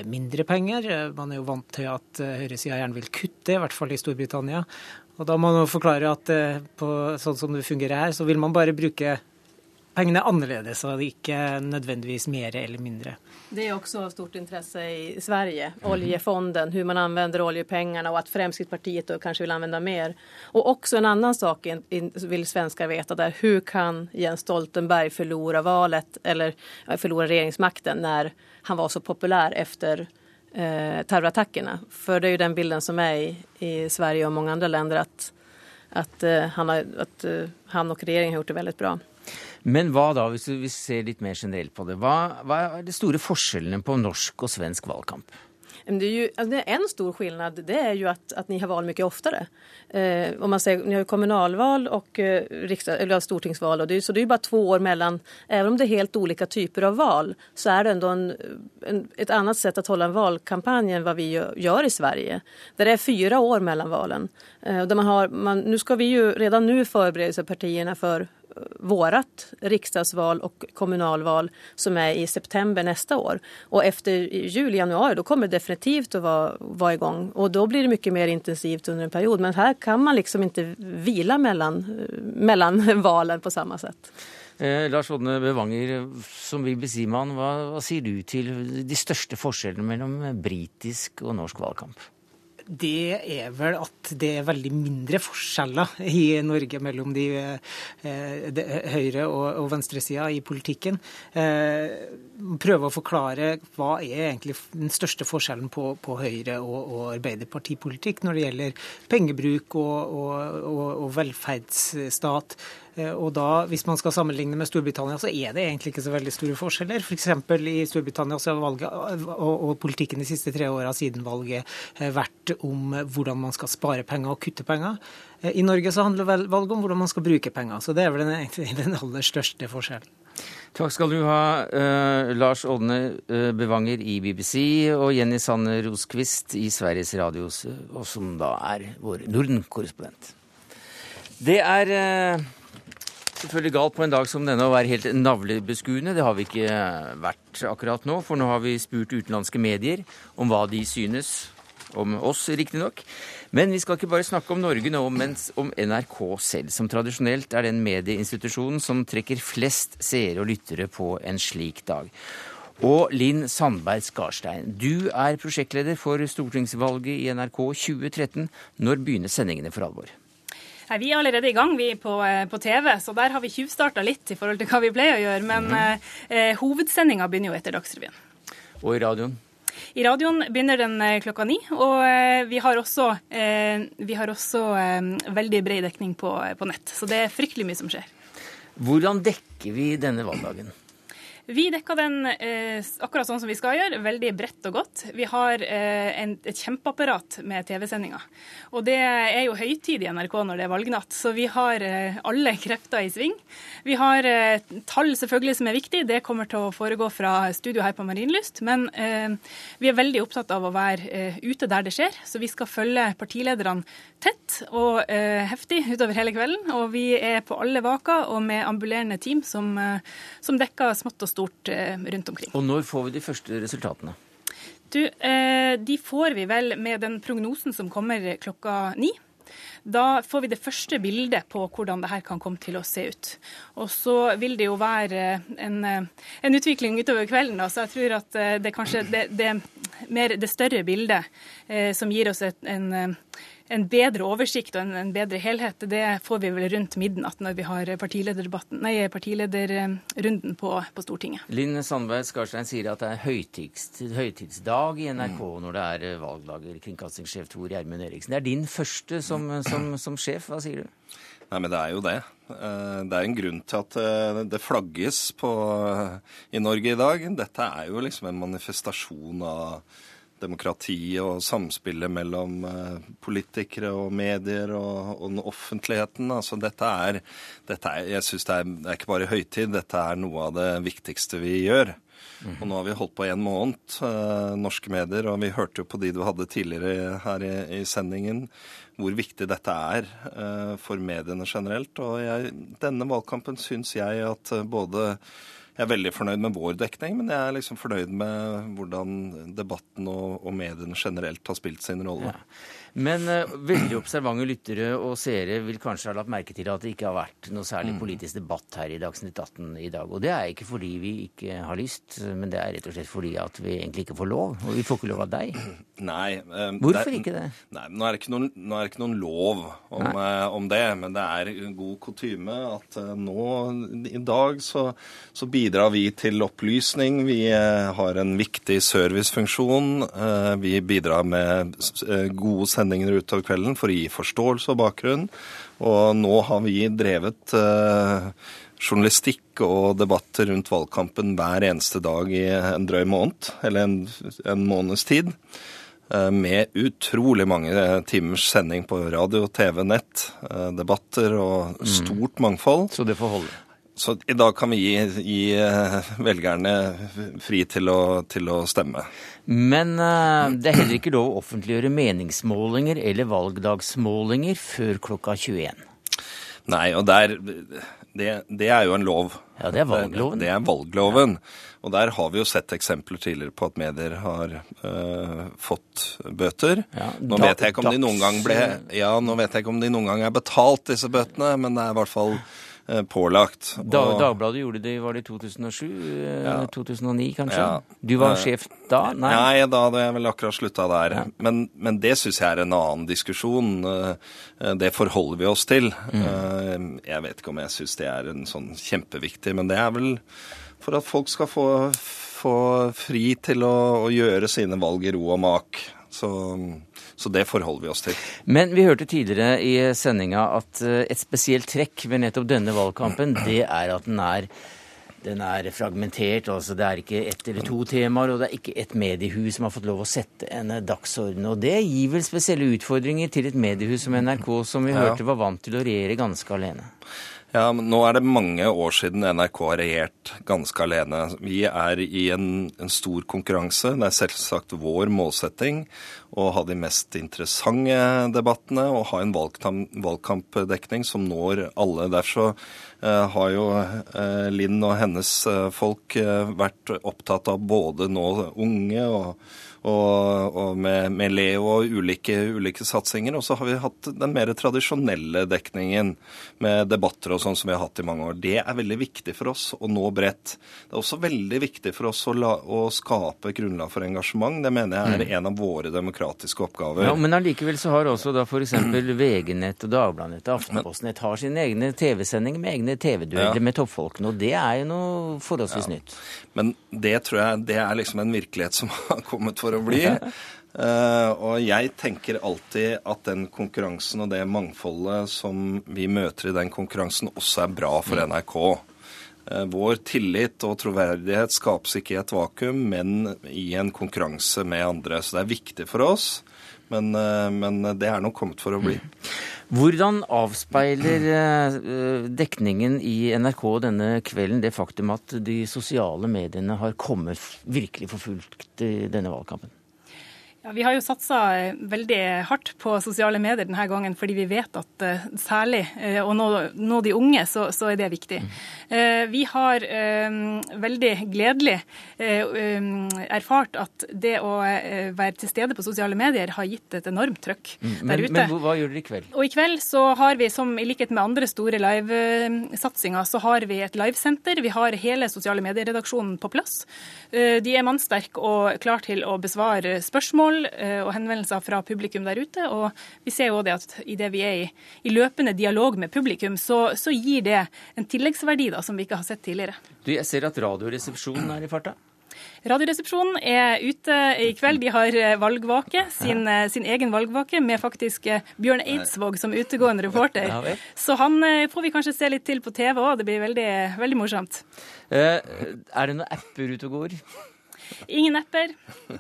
mindre penger. Man er jo vant til at høyresida gjerne vil kutte, i hvert fall i Storbritannia. Og da må man forklare at eh, på, sånn som det fungerer her, så vil man bare bruke pengene annerledes, og ikke nødvendigvis mer eller mindre. Det er også stort interesse i Sverige, oljefonden, hvordan man anvender oljepengene, og at Fremskrittspartiet kanskje vil anvende mer. Og også en annen sak vil svensker vite, er hvordan kan Jens Stoltenberg forlore valget, eller forlore regjeringsmakten, når han var så populær etter eh, terrorattackerna. För det är ju den bilden som är i, i Sverige och många andra länder att, att, eh, han, har, at eh, han og regjeringen har gjort det veldig bra. Men hva da, hvis vi ser litt mer generelt på det, hva, hva er de store forskjellene på norsk og svensk valgkamp? Det är ju, alltså det är en stor skillnad det är ju att, att ni har val mycket oftare. Eh, om man säger, ni har ju kommunalval och eh, riksdag, eller stortingsval och det, så det är ju bara två år mellan. Även om det är helt olika typer av val så är det ändå en, en, ett annat sätt att hålla en valkampanj än vad vi gör i Sverige. Där det är fyra år mellan valen. Eh, man man, nu ska vi ju redan nu förbereda sig för vårat riksdagsval och kommunalval som är i september nästa år. Och efter juli, januari, då kommer det definitivt att vara, vara igång. Och då blir det mycket mer intensivt under en period. Men här kan man liksom inte vila mellan, mellan valen på samme sätt. Eh, Lars Odne Bevanger, som Bibelsimann, hva, hva sier du til de største forskjellene mellom britisk og norsk valgkamp? Det er vel at det er veldig mindre forskjeller i Norge mellom de, eh, de høyre- og, og venstresida i politikken. Eh, prøve å forklare hva er egentlig den største forskjellen på, på Høyre- og, og Arbeiderpartipolitikk når det gjelder pengebruk og, og velferdsstat. Eh, og da, Hvis man skal sammenligne med Storbritannia, så er det egentlig ikke så veldig store forskjeller. F.eks. For i Storbritannia så har valget og, og politikken de siste tre åra siden valget eh, vært om hvordan man skal spare penger og kutte penger. Eh, I Norge så handler valget om hvordan man skal bruke penger. Så det er vel den, den aller største forskjellen. Takk skal du ha, eh, Lars Ådne Bevanger i BBC og Jenny Sanne Roskvist i Sveriges Radio, og som da er vår Norden-korrespondent. Det er uh, selvfølgelig galt på en dag som denne å være helt navlebeskuende. Det har vi ikke vært akkurat nå, for nå har vi spurt utenlandske medier om hva de synes om oss, riktignok. Men vi skal ikke bare snakke om Norge nå, men om NRK selv, som tradisjonelt er den medieinstitusjonen som trekker flest seere og lyttere på en slik dag. Og Linn Sandberg Skarstein, du er prosjektleder for stortingsvalget i NRK 2013. Når begynner sendingene for alvor? Nei, Vi er allerede i gang vi på, eh, på TV, så der har vi tjuvstarta litt i forhold til hva vi pleier å gjøre. Men mm. eh, hovedsendinga begynner jo etter Dagsrevyen. Og i radioen? I radioen begynner den eh, klokka ni, og eh, vi har også, eh, vi har også veldig bred dekning på, på nett. Så det er fryktelig mye som skjer. Hvordan dekker vi denne valgdagen? Vi dekker den eh, akkurat sånn som vi skal gjøre, veldig bredt og godt. Vi har eh, en, et kjempeapparat med TV-sendinger. Og det er jo høytid i NRK når det er valgnatt, så vi har eh, alle krefter i sving. Vi har eh, tall selvfølgelig som er viktig, det kommer til å foregå fra studio her på Marienlyst. Men eh, vi er veldig opptatt av å være eh, ute der det skjer, så vi skal følge partilederne tett og heftig utover hele kvelden. Og vi er på alle vaker og med ambulerende team som, som dekker smått og stort eh, rundt omkring. Og når får vi de første resultatene? Du, eh, De får vi vel med den prognosen som kommer klokka ni. Da får vi det første bildet på hvordan det her kan komme til å se ut. Og så vil det jo være en, en utvikling utover kvelden. Da. Så jeg tror at eh, det kanskje det, det, mer det større bildet eh, som gir oss et, en en bedre oversikt og en, en, bedre helhet, det får vi vel rundt midnatt når vi har nei, partilederrunden på, på, Stortinget. Linn Sandberg Skarstein sier at det er høytids, høytidsdag i NRK mm. når det er valgdager. Kringkastingssjef Tor Gjermund Eriksen. Det er din første som, som, som sjef. Hva sier du? Nei, men det er jo det. Eh, det er en grunn til at eh, det flagges på, i Norge i dag. Dette er jo liksom en manifestasjon av demokrati og samspillet mellom eh, politikere og medier og, og offentligheten. Altså dette er, dette er Jeg syns det, det, er ikke bare høytid, dette er noe av det viktigste vi gjør. Mm. Og nå har vi holdt på en måned, eh, norske medier, og vi hørte jo på de du hadde tidligere her i, i sendingen, hvor viktig dette er eh, for mediene generelt. Og jeg, denne valgkampen syns jeg at både jeg er veldig fornøyd med vår dekning, men jeg er liksom fornøyd med hvordan debatten og, og mediene generelt har spilt sin rolle. Ja. Men uh, veldig observante lyttere og seere vil kanskje ha lagt merke til at det ikke har vært noe særlig mm. politisk debatt her i Dagsnytt 18 i dag. Og det er ikke fordi vi ikke har lyst, men det er rett og slett fordi at vi egentlig ikke får lov. Og vi får ikke lov av deg. Nei. Um, Hvorfor det, ikke det? Nei, Nå er det ikke noen, er det ikke noen lov om, uh, om, det, men det er god kutyme at uh, nå i dag så, så, bidrar vi til opplysning. Vi har en viktig servicefunksjon. vi bidrar med gode sendinger sendinger utover kvelden for å gi forståelse og bakgrunn. Og nå har vi drevet eh, journalistikk og debatter rundt valgkampen hver eneste dag i en drøy måned, eller en, en måneds tid. Eh, med utrolig mange timers sending på radio, TV, nett, eh, debatter og mm. stort mangfold. Så det får holde? Så i dag kan vi gi, gi eh, velgerne fri til å, til å stemme. Men uh, det er heller ikke lov å offentliggjøre meningsmålinger eller valgdagsmålinger før klokka 21. Nei, og der, det, det, er jo en lov. Ja, det er valgloven. Det, det er valgloven. Ja. Og der har vi jo sett eksempler tidligere på at medier har uh, fått bøter. Ja, nå vet jeg ikke om de noen gang ble Ja, nå vet jeg ikke om de noen gang er betalt, disse bøtene, men det er i hvert fall Eh, pålagt. Da, Dagbladet gjorde det var det i 2007? Eh, ja. 2009 kanskje? Ja. Du var sjef da? Nei, Nei da hadde jeg vel akkurat slutta der. Ja. Men, men, det syns jeg er en annen diskusjon. Eh, det forholder vi oss til. Mm. Jeg vet ikke om jeg syns det er en sånn kjempeviktig, men det er vel for at folk skal få, få fri til å, å gjøre sine valg i ro og mak. Så så det forholder vi oss til. Men vi hørte tidligere i sendinga at eh, et spesielt trekk ved nettopp denne valgkampen, det er at den er den er fragmentert. altså Det er ikke ett eller to temaer, og det er ikke ett mediehus som har fått lov å sette en dagsorden. Og det gir vel spesielle utfordringer til et mediehus som NRK, som vi hørte var vant til å regjere ganske alene. Ja, men Nå er det mange år siden NRK har regjert ganske alene. Vi er i en, en, stor konkurranse. Det er selvsagt vår målsetting å ha de mest interessante debattene og ha en valgkampdekning som når alle. Derfor eh, har jo eh, Linn og hennes eh, folk vært opptatt av både nå unge og og, og med, med, Leo og ulike, ulike satsinger. Og så har vi hatt den mer tradisjonelle dekningen med debatter og sånn som vi har hatt i mange år. Det er veldig viktig for oss å nå bredt. Det er også veldig viktig for oss å, la, å skape grunnlag for engasjement. Det mener jeg er mm. en av våre demokratiske oppgaver. Ja, Men allikevel så har også da f.eks. VG-nett og Dagbladet og Aftenposten har sine egne TV-sendinger med egne TV-dueller ja. med toppfolkene. Og det er jo noe forholdsvis ja. nytt. Men det tror jeg det er liksom en virkelighet som har kommet for å bli. Uh, og jeg tenker alltid at den konkurransen og det mangfoldet som vi møter i den konkurransen, også er bra for mm. NRK. Uh, vår tillit og troverdighet skapes ikke i et vakuum, men i en konkurranse med andre. Så det er viktig for oss, men, uh, men det er nok kommet for å bli. Hvordan avspeiler eh, dekningen i NRK denne kvelden det faktum at de sosiale mediene har kommet virkelig for fullt i denne valgkampen? Ja, vi har jo satsa eh, veldig hardt på sosiale medier denne gangen, fordi vi vet at uh, særlig uh, å nå, nå, de unge, så, så er det viktig. Uh, vi har veldig gledelig erfart at det å være til stede på sosiale medier har gitt et enormt trøkk mm, men, der ute. Men hva gjør dere i kveld? Og I kveld så har vi, som i likhet med andre store livesatsinger, så har vi et livesenter. Vi har hele sosiale medieredaksjonen på plass. De er mannsterke og klar til å besvare spørsmål spørsmål eh, og henvendelser fra publikum der ute. Og vi ser jo det at idet vi er i, i, løpende dialog med publikum, så, så gir det en tilleggsverdi da, som vi ikke har sett tidligere. Du, jeg ser at Radioresepsjonen er i farta? Radioresepsjonen er ute i kveld. De har eh, valgvake, sin, eh, sin egen valgvake, med faktisk Bjørn Eidsvåg som utegående reporter. Så han får vi kanskje se litt til på TV òg. Det blir veldig, veldig morsomt. Er det noen apper ute og går? Ingen apper.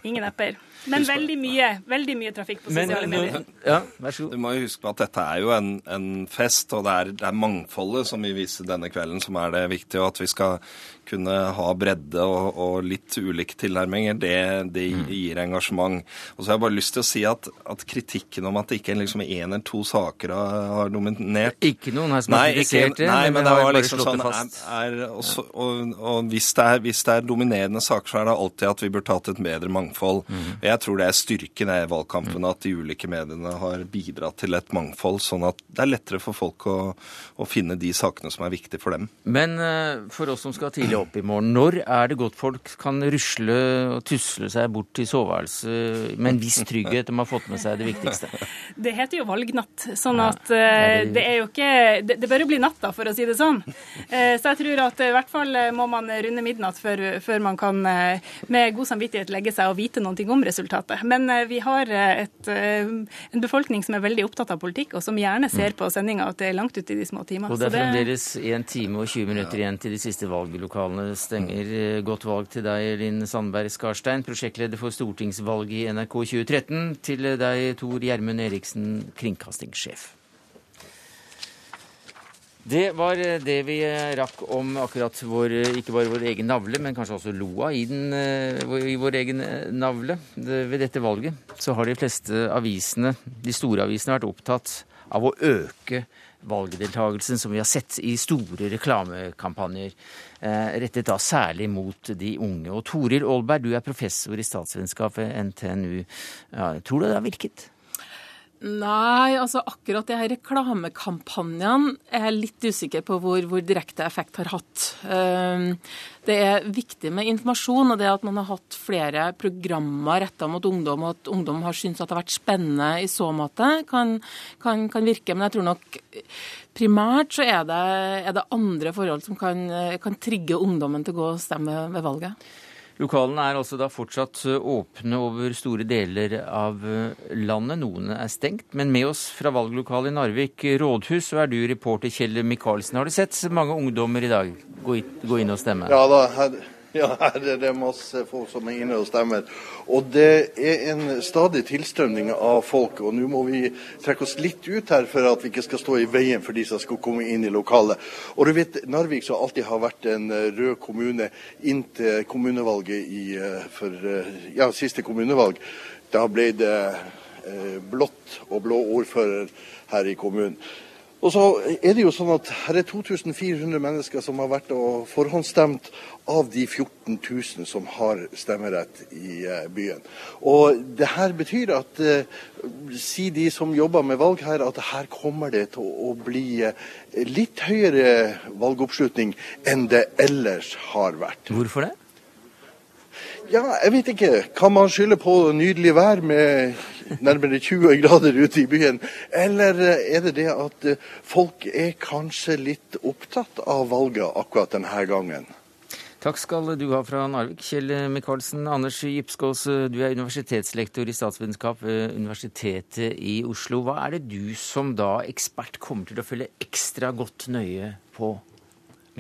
Ingen apper. Men veldig mye, veldig mye trafikk på sosiale medier. Ja, vær så god. Du må jo huske på at dette er jo en, en fest, og det er, det er, mangfoldet som vi viser denne kvelden som er det viktige. Og at vi skal kunne ha bredde og, og litt ulike tilnærminger, det, det, mm. gir engasjement. Og så har jeg bare lyst til å si at, at kritikken om at det ikke liksom én eller to saker har, har dominert Ikke noen her som har kritisert det, nei, men, men det var liksom sånn er, er også, og, og hvis, det er, hvis, det er, dominerende saker, så er det alltid at vi burde hatt et bedre mangfold. Mm. Jeg jeg tror det er styrken i valgkampen at de ulike mediene har bidratt til et mangfold, sånn at det er lettere for folk å, å finne de sakene som er viktige for dem. Men uh, for oss som skal tidlig opp i morgen, når er det godt folk kan rusle og tusle seg bort til soveværelset med en viss trygghet om å ha fått med seg det viktigste? Det heter jo valgnatt, sånn at uh, det er jo ikke Det, det bør jo bli natta, for å si det sånn. Uh, så jeg tror at i hvert fall må man runde midnatt før, før man kan med god samvittighet legge seg og vite noe om resultatet resultatet. Men eh, vi har eh, et, eh, en befolkning som er veldig opptatt av politikk, og som gjerne ser mm. på sendinga at det er langt ute i de små timene. Og det er fremdeles 1 time og 20 minutter igjen til de siste valglokalene stenger. Godt valg til deg, Linn Sandberg Skarstein, prosjektleder for stortingsvalget i NRK 2013. Til deg, Tor Gjermund Eriksen, kringkastingssjef. Det var eh, det vi eh, rakk om akkurat vår, eh, ikke bare vår egen navle, men kanskje også loa i, den, i vår egen navle. Ved dette valget så har de fleste avisene, de store avisene, vært opptatt av å øke valgdeltakelsen som vi har sett i store reklamekampanjer, rettet da særlig mot de unge. Og Toril Aalberg, du er professor i statsvitenskap ved NTNU. Ja, tror du det har virket? Nei, altså akkurat de her reklamekampanjene er jeg litt usikker på hvor, hvor, direkte effekt har hatt. Ehm, det er viktig med informasjon, og det at man har hatt flere programmer retta mot ungdom, og at ungdom har syntes at det har vært spennende i så måte, kan, kan, kan virke. Men jeg tror nok primært så er det, er det andre forhold som kan, kan trigge ungdommen til å gå og stemme ved valget. Lokalene er altså da fortsatt eh, åpne over store deler av eh, landet. Noen er stengt. Men med oss fra valglokalet i Narvik rådhus, så er du reporter Kjell Micaelsen. Har du sett mange ungdommer i dag gå inn og stemme? Ja da, ja, her er det masse folk som er inne og stemmer. Og det er en stadig tilstrømning av folk. Og nå må vi trekke oss litt ut her for at vi ikke skal stå i veien for de som skal komme inn i lokalet. Og du vet, Narvik som alltid har vært en eh, rød kommune inntil kommunevalget i, eh, for eh, ja, siste kommunevalg. Da ble det blått og blå ordfører her i kommunen. Og så er det jo sånn at Her er 2400 mennesker som har vært og forhåndsstemt av de 14 000 som har stemmerett i eh, byen. Og det her betyr at eh, si de som jobber med valg her, at her kommer det til å bli eh, litt høyere valgoppslutning enn det ellers har vært. Hvorfor det? Ja, jeg vet ikke. Kan man skylde på nydelig vær med nærmere 20 grader ute i byen? Eller er det det at eh, folk er kanskje litt opptatt av valget akkurat denne gangen? Takk skal du ha fra Narvik, Kjell Micaelsen. Anders Gipskås, du er universitetslektor i statsvitenskap ved Universitetet i Oslo. Hva er det du som da ekspert kommer til å følge ekstra godt nøye på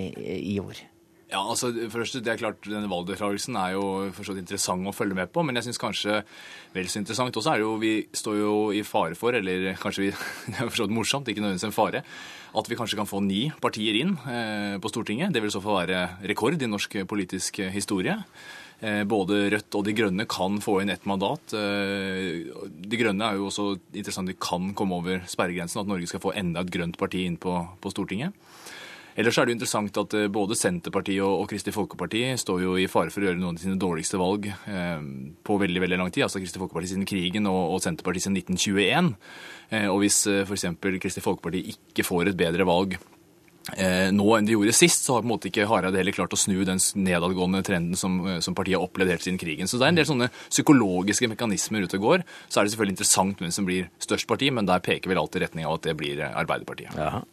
i år? Ja, altså, først, det er klart, denne Valgdeltakelsen er jo forstått interessant å følge med på, men jeg syns kanskje vel så interessant også er det jo Vi står jo i fare for, eller kanskje vi, det er forstått morsomt, ikke nødvendigvis en fare, at vi kanskje kan få ni partier inn eh, på Stortinget. Det vil så få være rekord i norsk politisk historie. Eh, både Rødt og De Grønne kan få inn ett mandat. Eh, de Grønne er jo også interessant, de kan komme over sperregrensen, at Norge skal få enda et grønt parti inn på, på Stortinget. Ellers er det jo interessant at eh, både Senterpartiet og Kristelig Folkeparti står jo i fare for å gjøre noen av sine dårligste valg eh, på veldig veldig lang tid. Altså Kristelig Folkeparti siden krigen og, Senterpartiet siden 1921. Eh, og hvis f.eks. Kristelig Folkeparti ikke får et bedre valg nå enn de gjorde sist, så har på en måte ikke Hareide heller klart å snu den nedadgående trenden som, som, partiet har opplevd helt siden krigen. Så det er en del sånne psykologiske mekanismer ute og går. Så er det selvfølgelig interessant hvem som blir størst parti, men der peker vel alltid retning av at det blir Arbeiderpartiet. Jaha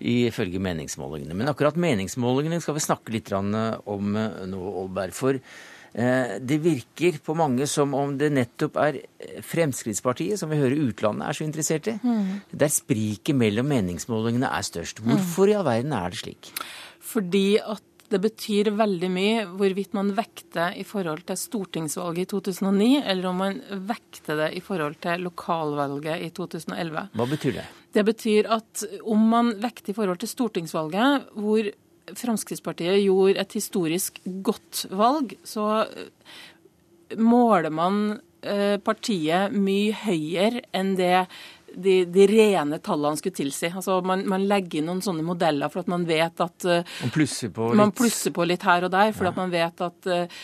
ifølge meningsmålingene. Men akkurat meningsmålingene skal vi snakke litt om eh, nå, Aalberg. For eh, det virker på mange som om det nettopp er Fremskrittspartiet, som vi hører utlandet er så interessert i, mm. der spriket mellom meningsmålingene er størst. Hvorfor i all verden er det slik? Fordi at det betyr veldig mye hvorvidt man vekter i forhold til stortingsvalget i 2009, eller om man vekter det i forhold til lokalvalget i 2011. Hva betyr det? Det betyr at om man vekter i forhold til stortingsvalget, hvor Fremskrittspartiet gjorde et historisk godt valg, så måler man eh, partiet mye høyere enn det de, de, rene tallene skulle tilsi. Altså man, man, legger inn noen sånne modeller for at man vet at uh, man, plusser på, man plusser på litt her og der, for ja. at man vet at uh,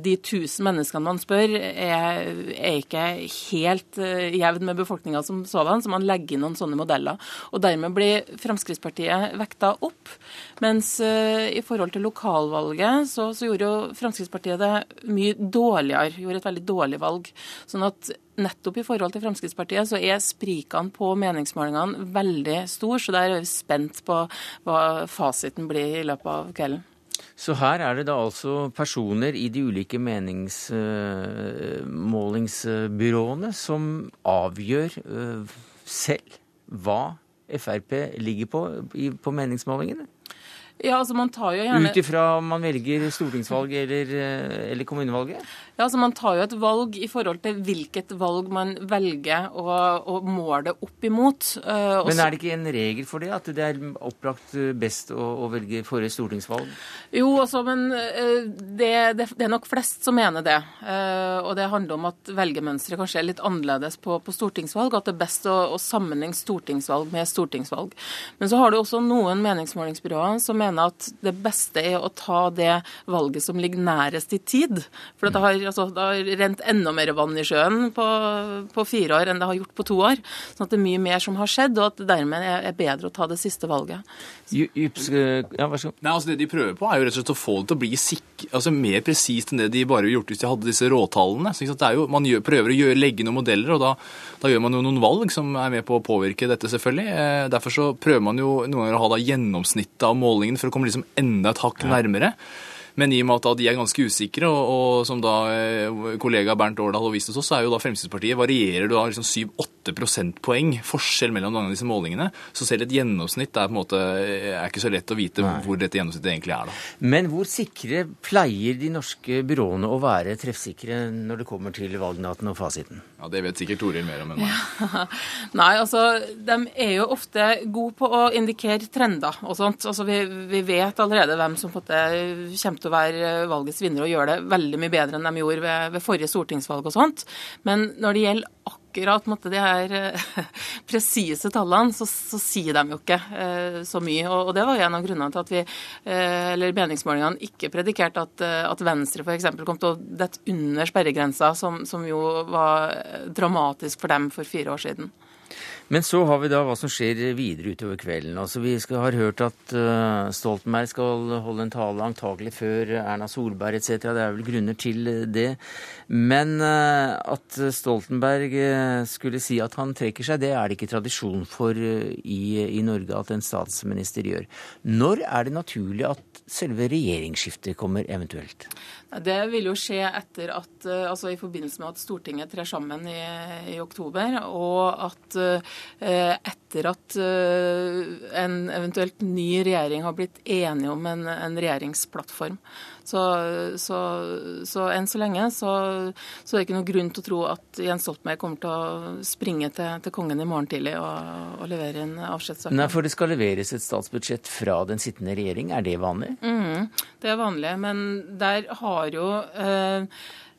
de tusen menneskene man spør, er, er ikke helt uh, jevn med befolkninga som sådan, så man legger inn noen sånne modeller. Og dermed blir Fremskrittspartiet vekta opp. Mens i forhold til lokalvalget så, så gjorde jo Fremskrittspartiet det mye dårligere, gjorde et veldig dårlig valg. Sånn at nettopp i forhold til Fremskrittspartiet så er sprikene på meningsmålingene veldig store, så der er vi spent på hva fasiten blir i løpet av kvelden. Så her er det da altså personer i de ulike meningsmålingsbyråene som avgjør øh, selv hva Frp ligger på på meningsmålingene? Ja, altså man tar jo gjerne... Ut ifra om man velger stortingsvalg eller, øh, eller kommunevalget? Ja, altså Man tar jo et valg i forhold til hvilket valg man velger å, å måle opp imot. Uh, Men er det ikke en regel for det, at det er opplagt best å, å velge forrige stortingsvalg? Jo, altså, men uh, det, det, det, er nok flest som mener det. Uh, og det handler om at velgermønsteret kanskje er litt annerledes på, på stortingsvalg. At det er best å, å sammenligne stortingsvalg med stortingsvalg. Men så har du også noen meningsmålingsbyråer som mener at det beste er å ta det valget som ligger nærest i tid. For det har altså, det har rent enda mer vann i sjøen på, på, fire år enn det har gjort på to år. sånn at det er mye mer som har skjedd, og at det dermed er, bedre å ta det siste valget. Så... ja, vær så god. Nei, altså Det de prøver på, er jo rett og slett å få det til å bli sikk, altså mer presist enn det de bare ville gjort hvis de hadde disse råtallene. Så det er jo, Man gjør, prøver å gjøre, legge noen modeller, og da, da, gjør man jo noen valg som er med på å påvirke dette, selvfølgelig. Eh, derfor så prøver man jo noen ganger å ha da gjennomsnittet av målingene for å komme liksom enda et hakk nærmere. Men i og med at de er ganske usikre, og, og som da eh, kollega Bernt Årdal har vist oss, så er jo da Fremskrittspartiet varierer du da liksom 7-8 prosentpoeng forskjell mellom mange av disse målingene. Så selv et gjennomsnitt er på en måte eh, er ikke så lett å vite Nei. hvor dette gjennomsnittet egentlig er. da. Men hvor sikre pleier de norske byråene å være treffsikre når det kommer til valgnaten og fasiten? Ja, Det vet sikkert Toril mer om enn meg. Ja. Nei, altså, de er jo ofte gode på å indikere trender og sånt. Altså, vi, vi vet allerede hvem som kommer til å være valgets vinner og gjøre det veldig mye bedre enn de gjorde ved, ved forrige stortingsvalg og sånt. Men når det gjelder akkurat måtte, de her eh, presise tallene, så, så, sier de jo ikke eh, så mye. Og, og, det var jo en av grunnene til at vi, eh, eller meningsmålingene, ikke predikerte at, eh, at Venstre f.eks. kom til å dette under sperregrensa, som, som jo var dramatisk for dem for fire år siden. Men så har vi da hva som skjer videre utover kvelden. Altså Vi skal, har hørt at uh, Stoltenberg skal holde en tale antagelig før Erna Solberg etc. Det er vel grunner til det. Men uh, at Stoltenberg uh, skulle si at han trekker seg, det er det ikke tradisjon for i, i Norge at en statsminister gjør. Når er det naturlig at selve regjeringsskiftet kommer eventuelt? Det vil jo skje etter at, altså i forbindelse med at Stortinget trer sammen i, i oktober, og at etter at en eventuelt ny regjering har blitt enige om en, en regjeringsplattform. Så, så, så, enn så lenge så, så, er det ikke noen grunn til å tro at Jens Stoltenberg kommer til å springe til, til kongen i morgen tidlig og, og levere en avskjedssøknad. Nei, for det skal leveres et statsbudsjett fra den sittende regjering. Er det vanlig? Mm, det er vanlig, men der har jo eh,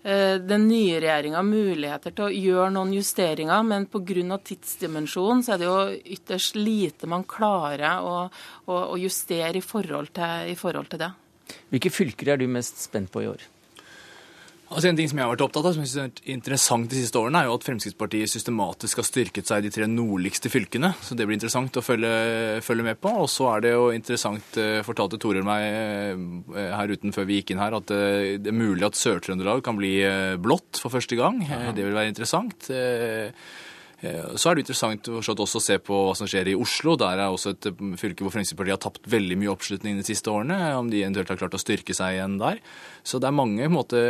eh den nye regjeringa muligheter til å gjøre noen justeringer, men pga. tidsdimensjonen så er det jo ytterst lite man klarer å, å, å justere i forhold, til, i forhold til det. Hvilke fylker er du mest spent på i år? Altså En ting som jeg har vært opptatt av, som jeg synes er interessant de siste årene, er jo at Fremskrittspartiet systematisk har styrket seg i de tre nordligste fylkene. Så det blir interessant å følge, følge med på. Og så er det jo interessant, eh, fortalte Toril meg eh, her uten før vi gikk inn her, at eh, det er mulig at Sør-Trøndelag kan bli blått for første gang. Det vil være interessant. Eh, så er det interessant også å se på hva som skjer i Oslo. Der er også et eh, fylke hvor Fremskrittspartiet har tapt veldig mye oppslutning de siste årene. Om de eventuelt har klart å styrke seg igjen der. Så det er mange måte,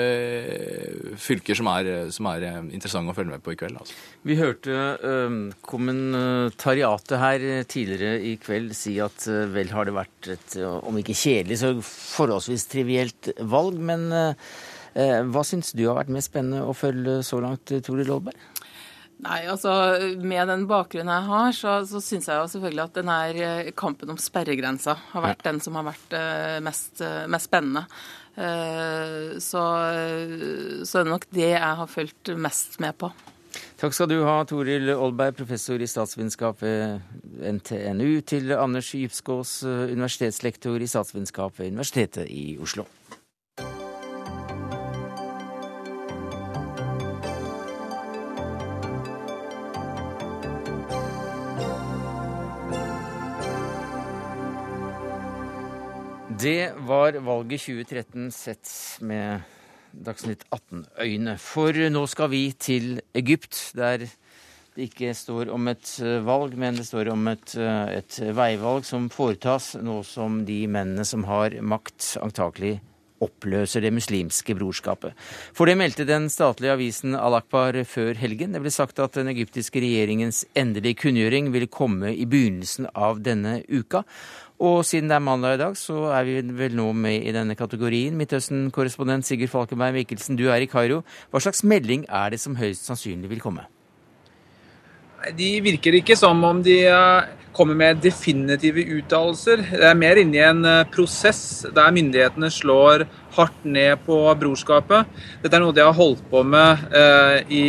fylker som er, som er, interessante å følge med på i kveld. Altså. Vi hørte øh, kommentariatet her tidligere i kveld si at vel har det vært et, om ikke kjedelig, så forholdsvis trivielt valg. Men øh, hva syns du har vært mest spennende å følge så langt, Tore Lolberg? Nei, altså Med den bakgrunnen jeg har, så, så syns jeg jo selvfølgelig at denne eh, kampen om sperregrensa har vært den som har vært uh, mest, uh, mest, spennende. Så, så er det nok det jeg har fulgt mest med på. Takk skal du ha, Toril Aalberg, professor i statsvitenskap ved NTNU, til Anders Djupskås, universitetslektor i statsvitenskap ved Universitetet i Oslo. Det var valget 2013 sett med Dagsnytt 18-øyne. For nå skal vi til Egypt, der det ikke står om et eh, valg, men det står om et, eh, et veivalg som foretas nå som de mennene som har makt, antakelig oppløser det muslimske brorskapet. For det meldte den statlige avisen Al-Akbar før helgen. Det ble sagt at den egyptiske regjeringens endelige kunngjøring ville komme i begynnelsen av denne uka. Og siden det er mandag i dag, så er vi vel nå med i denne kategorien. Midtøsten-korrespondent Sigurd Falkenberg Mikkelsen, du er i Kairo. Hva slags melding er det som høyst sannsynlig vil komme? De virker ikke som om de eh, kommer med definitive uttalelser. Det er mer inne i en eh, prosess der myndighetene slår hardt ned på brorskapet. Dette er noe de har holdt på med eh, i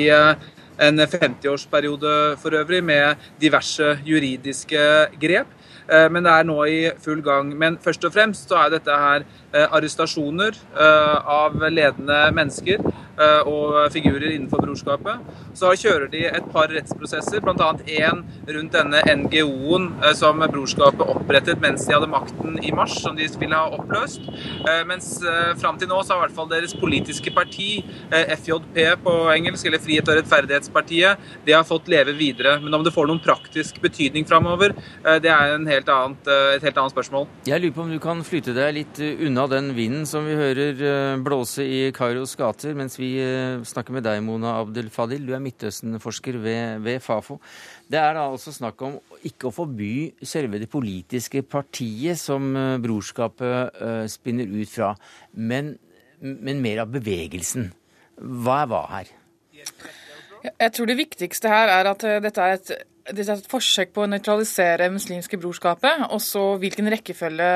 en 50-årsperiode for øvrig, med diverse juridiske grep. Eh, men det er nå i full gang. Men først og fremst så er dette her arrestasjoner eh, av ledende mennesker og figurer innenfor brorskapet. Så kjører de et par rettsprosesser, bl.a. én rundt denne NGO-en som brorskapet opprettet mens de hadde makten i mars, som de ville ha oppløst. Mens fram til nå så har i hvert fall deres politiske parti, FJP på engelsk, eller Frihet og rettferdighetspartiet, det har fått leve videre. Men om det får noen praktisk betydning framover, det er helt annet, eh, et helt annet spørsmål. Jeg lurer på om du kan flytte deg litt eh, unna den vinden som vi hører eh, blåse i Kairos gater, mens vi snakker med deg, Mona Abdel Fadil. Du er Midtøsten-forsker ved, ved, Fafo. Det er da altså snakk om ikke å forby selve det politiske partiet som brorskapet spinner ut fra, men, men mer av bevegelsen. Hva er hva her? Jeg tror det viktigste her er at dette er et det er et forsøk på å nøytralisere muslimske brorskapet. Og så hvilken rekkefølge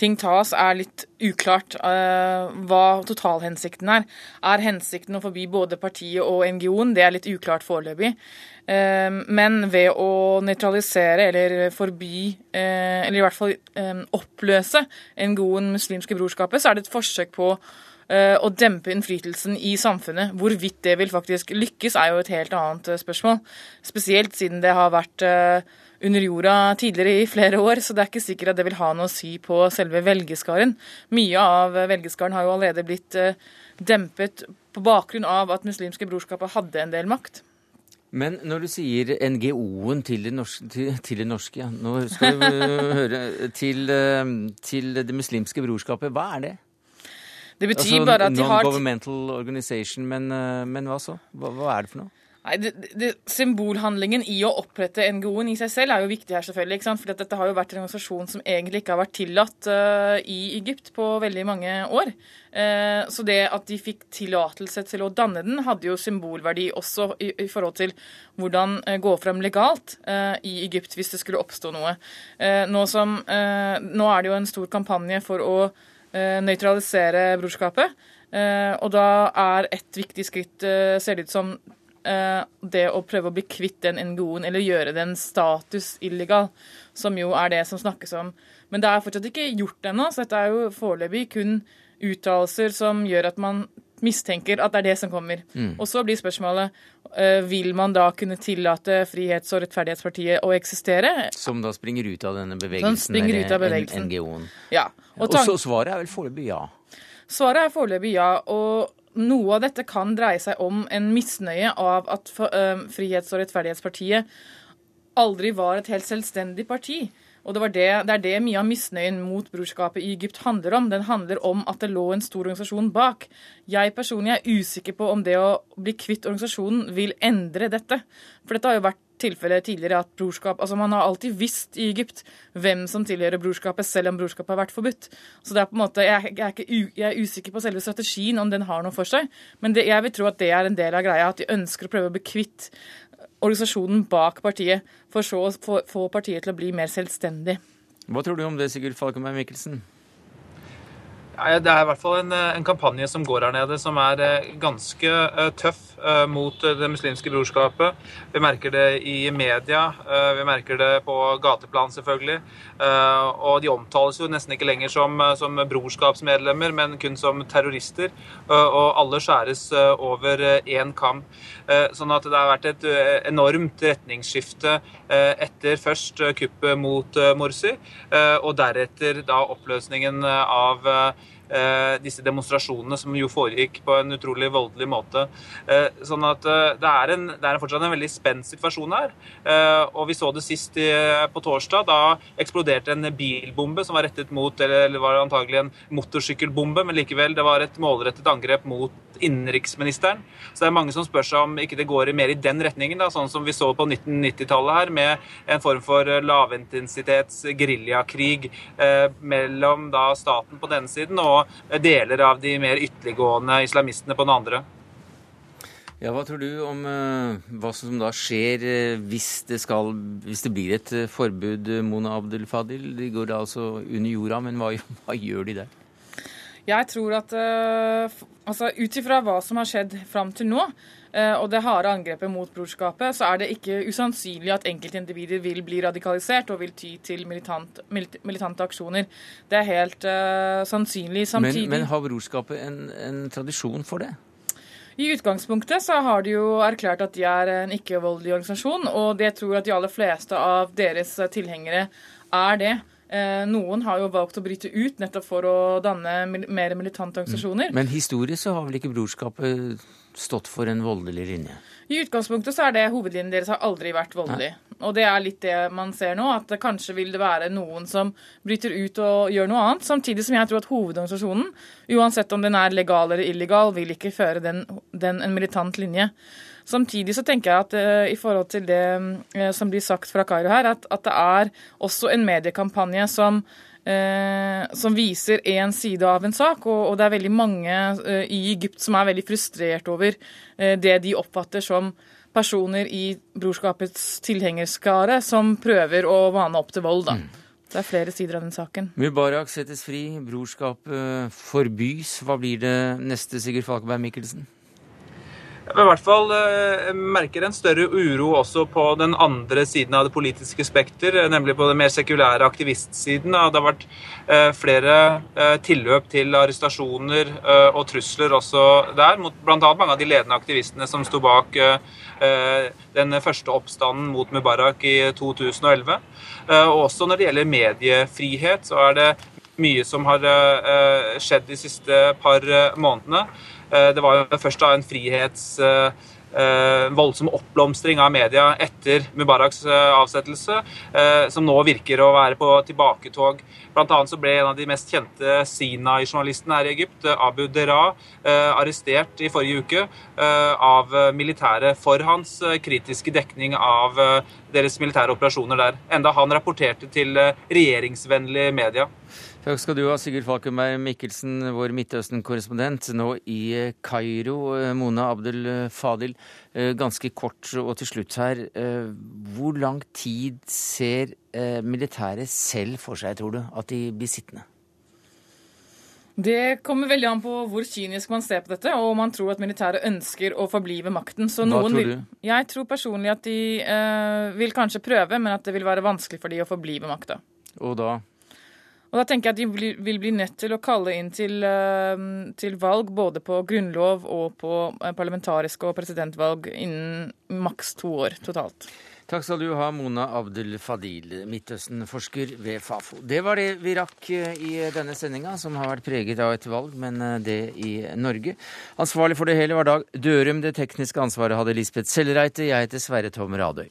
ting tas, er litt uklart. Uh, hva totalhensikten er. Er hensikten å forby både partiet og NGO-en? Det er litt uklart foreløpig. Uh, men ved å nøytralisere eller forby, uh, eller i hvert fall oppløse NGO-en muslimske brorskapet, så er det et forsøk på Eh, å dempe innflytelsen i samfunnet. Hvorvidt det vil faktisk lykkes, er jo et helt annet eh, spørsmål. Spesielt siden det har vært eh, under jorda tidligere i flere år, så det er ikke sikkert at det vil ha noe å si på selve velgerskaren. Mye av velgerskaren har jo allerede blitt dempet på bakgrunn av at muslimske brorskapet hadde en del makt. Men når du sier NGO-en til det norske, til, til det norske ja. Nå skal vi høre til, til det muslimske brorskapet. Hva er det? Det betyr altså, bare at de har Non-governmental organization, men, eh, men, hva så? Hva, hva, er det for noe? Nei, det, det, Symbolhandlingen i å opprette NGO-en i seg selv er jo viktig her, selvfølgelig. ikke sant? For dette har jo vært en organisasjon som egentlig ikke har vært tillatt uh, i Egypt på veldig mange år. Uh, så det at de fikk tillatelse til å danne den, hadde jo symbolverdi også i, i forhold til hvordan uh, gå frem legalt i Egypt hvis det skulle oppstå noe. Nå, som, nå, er det jo en stor kampanje for å nøytralisere brorskapet. og da er et viktig skritt, ser det ut som, Eh, det å prøve å bli kvitt den NGO-en, eller gjøre den status illegal, som jo er det som snakkes om. Men det er fortsatt ikke gjort ennå, så dette er jo foreløpig kun uttalelser som gjør at man mistenker at det er det som kommer. Mm. Og så blir spørsmålet uh, vil man da kunne tillate Frihets- og rettferdighetspartiet å eksistere? Som da springer ut av denne bevegelsen, av bevegelsen. NGO-en. Ja. Og, og så svaret er vel foreløpig ja? Svaret er foreløpig ja. og noe av dette kan dreie seg om en misnøye av at Frihets- og rettferdighetspartiet aldri var et helt selvstendig parti. Og det, det, det, er det mye av misnøyen mot brorskapet i Egypt handler om. Den handler om at det lå en stor organisasjon bak. Jeg personlig er usikker på om det å bli kvitt organisasjonen vil endre dette. For dette har jo vært tilfellet tidligere at brorskap Altså man har alltid visst i Egypt hvem som tilhører brorskapet, selv om brorskapet har vært forbudt. Så det er på en måte, jeg, jeg, er, ikke, jeg er usikker på selve strategien, om den har noe for seg. Men det, jeg vil tro at det er en del av greia, at de ønsker å prøve å bli kvitt organisasjonen bak partiet, for så å få partiet til å bli mer selvstendig. Hva tror du om det, Sigurd Falkenberg Mikkelsen? Det er i hvert fall en, eh, en, kampanje som går her nede, som er eh, ganske uh, tøff mot det muslimske brorskapet. Vi merker det i media, vi merker det på gateplan, selvfølgelig. og de omtales jo nesten ikke lenger som, som brorskapsmedlemmer, men kun som terrorister. og alle skjæres over én kam. Sånn at det har vært et enormt retningsskifte etter først kuppet mot Morsi, og deretter da oppløsningen av Eh, disse demonstrasjonene som jo foregikk på en utrolig voldelig måte. Eh, sånn at eh, det er, en, det er fortsatt en veldig spent situasjon her. Og vi så det sist på torsdag. Da eksploderte en bilbombe som var rettet mot Eller var antagelig en motorsykkelbombe, men likevel, det var et målrettet angrep mot innenriksministeren. Så det er mange som spør seg om ikke det går mer i den retningen, da, sånn som vi så på 1990-tallet her, med en form for lavintensitets geriljakrig eh, mellom da staten på denne siden og deler av de mer ytterliggående islamistene på den andre. Ja, Hva tror du om uh, hva som da skjer uh, hvis, det skal, hvis, det blir et uh, forbud, Mona Abdel Fadil? De går da altså under jorda, men hva, hva gjør de der? Jeg tror at altså Ut ifra hva som har skjedd fram til nå, og det harde angrepet mot brorskapet, så er det ikke usannsynlig at enkeltindivider vil bli radikalisert og vil ty til militant, militante aksjoner. Det er helt sannsynlig. Samtidig Men, men har brorskapet en, en tradisjon for det? I utgangspunktet så har de jo erklært at de er en ikke-voldelig organisasjon, og det tror at de aller fleste av deres tilhengere er det. Eh, noen har jo valgt å bryte ut nettopp for å danne mer militante organisasjoner. Men historisk så har vel ikke brorskapet stått for en voldelig linje? I utgangspunktet så er det hovedlinjen deres har aldri vært voldelig. Nei. Og det er litt det man ser nå, at kanskje vil det være noen som bryter ut og gjør noe annet. Samtidig som jeg tror at hovedorganisasjonen, uansett om den er legal eller illegal, vil ikke føre den, den en militant linje. Samtidig så tenker jeg at uh, i forhold til det uh, som blir sagt fra Kairo her, at, at det er også en mediekampanje som Eh, som viser én side av en sak. Og, og det er veldig mange i Egypt som er veldig frustrert over det de oppfatter som personer i brorskapets tilhengerskare som prøver å vane opp til vold. da. Mm. Det er flere sider av den saken. Mubarak settes fri, brorskapet forbys. Hva blir det neste, Sigurd Falkeberg Mikkelsen? I hvert fall eh, merker en større uro også på den andre siden av det politiske spekter, eh, nemlig på den mer sekulære aktivistsiden. Det har vært eh, flere tilløp til arrestasjoner og trusler også der, mot bl.a. mange av de ledende aktivistene som sto bak den første oppstanden mot Mubarak i 2011. og også når det gjelder mediefrihet, så er det mye som har skjedd de siste par månedene. Eh, det var jo først da en frihets eh, voldsom oppblomstring av media etter Mubaraks eh, avsettelse, eh, som nå virker å være på tilbaketog. Blant annet så ble en av de mest kjente Sinai-journalistene her i Egypt, Abu Dera, arrestert i forrige uke av militæret for hans kritiske dekning av deres militære operasjoner der. Enda han rapporterte til regjeringsvennlige media. Takk skal du ha, Sigurd Falkenberg Mikkelsen, vår Midtøsten-korrespondent, nå i eh, Kairo. Eh, Mona Abdel Fadil, eh, ganske kort og til slutt her. Hvor lang tid ser militæret selv for seg, tror du, at de blir sittende? Det kommer veldig an på hvor kynisk man ser på dette, og om man tror at militæret ønsker å forbli ved makten. Så Hva tror du? Vil, jeg tror personlig at de eh, vil kanskje prøve, men at det vil være vanskelig for de å forbli ved makta. Og da? Og da tenker jeg at de vil bli nødt til å kalle inn til, eh, til valg både på grunnlov og på eh, parlamentariske og presidentvalg innen maks to år totalt. Takk skal du ha, Mona Abdel Fadil, Midtøsten-forsker ved Fafo. Det var det vi rakk eh, i denne sendinga, som har vært preget av et valg, men det i Norge. Ansvarlig for det hele var Dag Dørum. Det tekniske ansvaret hadde Lisbeth Sellereite. Jeg heter Sverre Tom Radøy.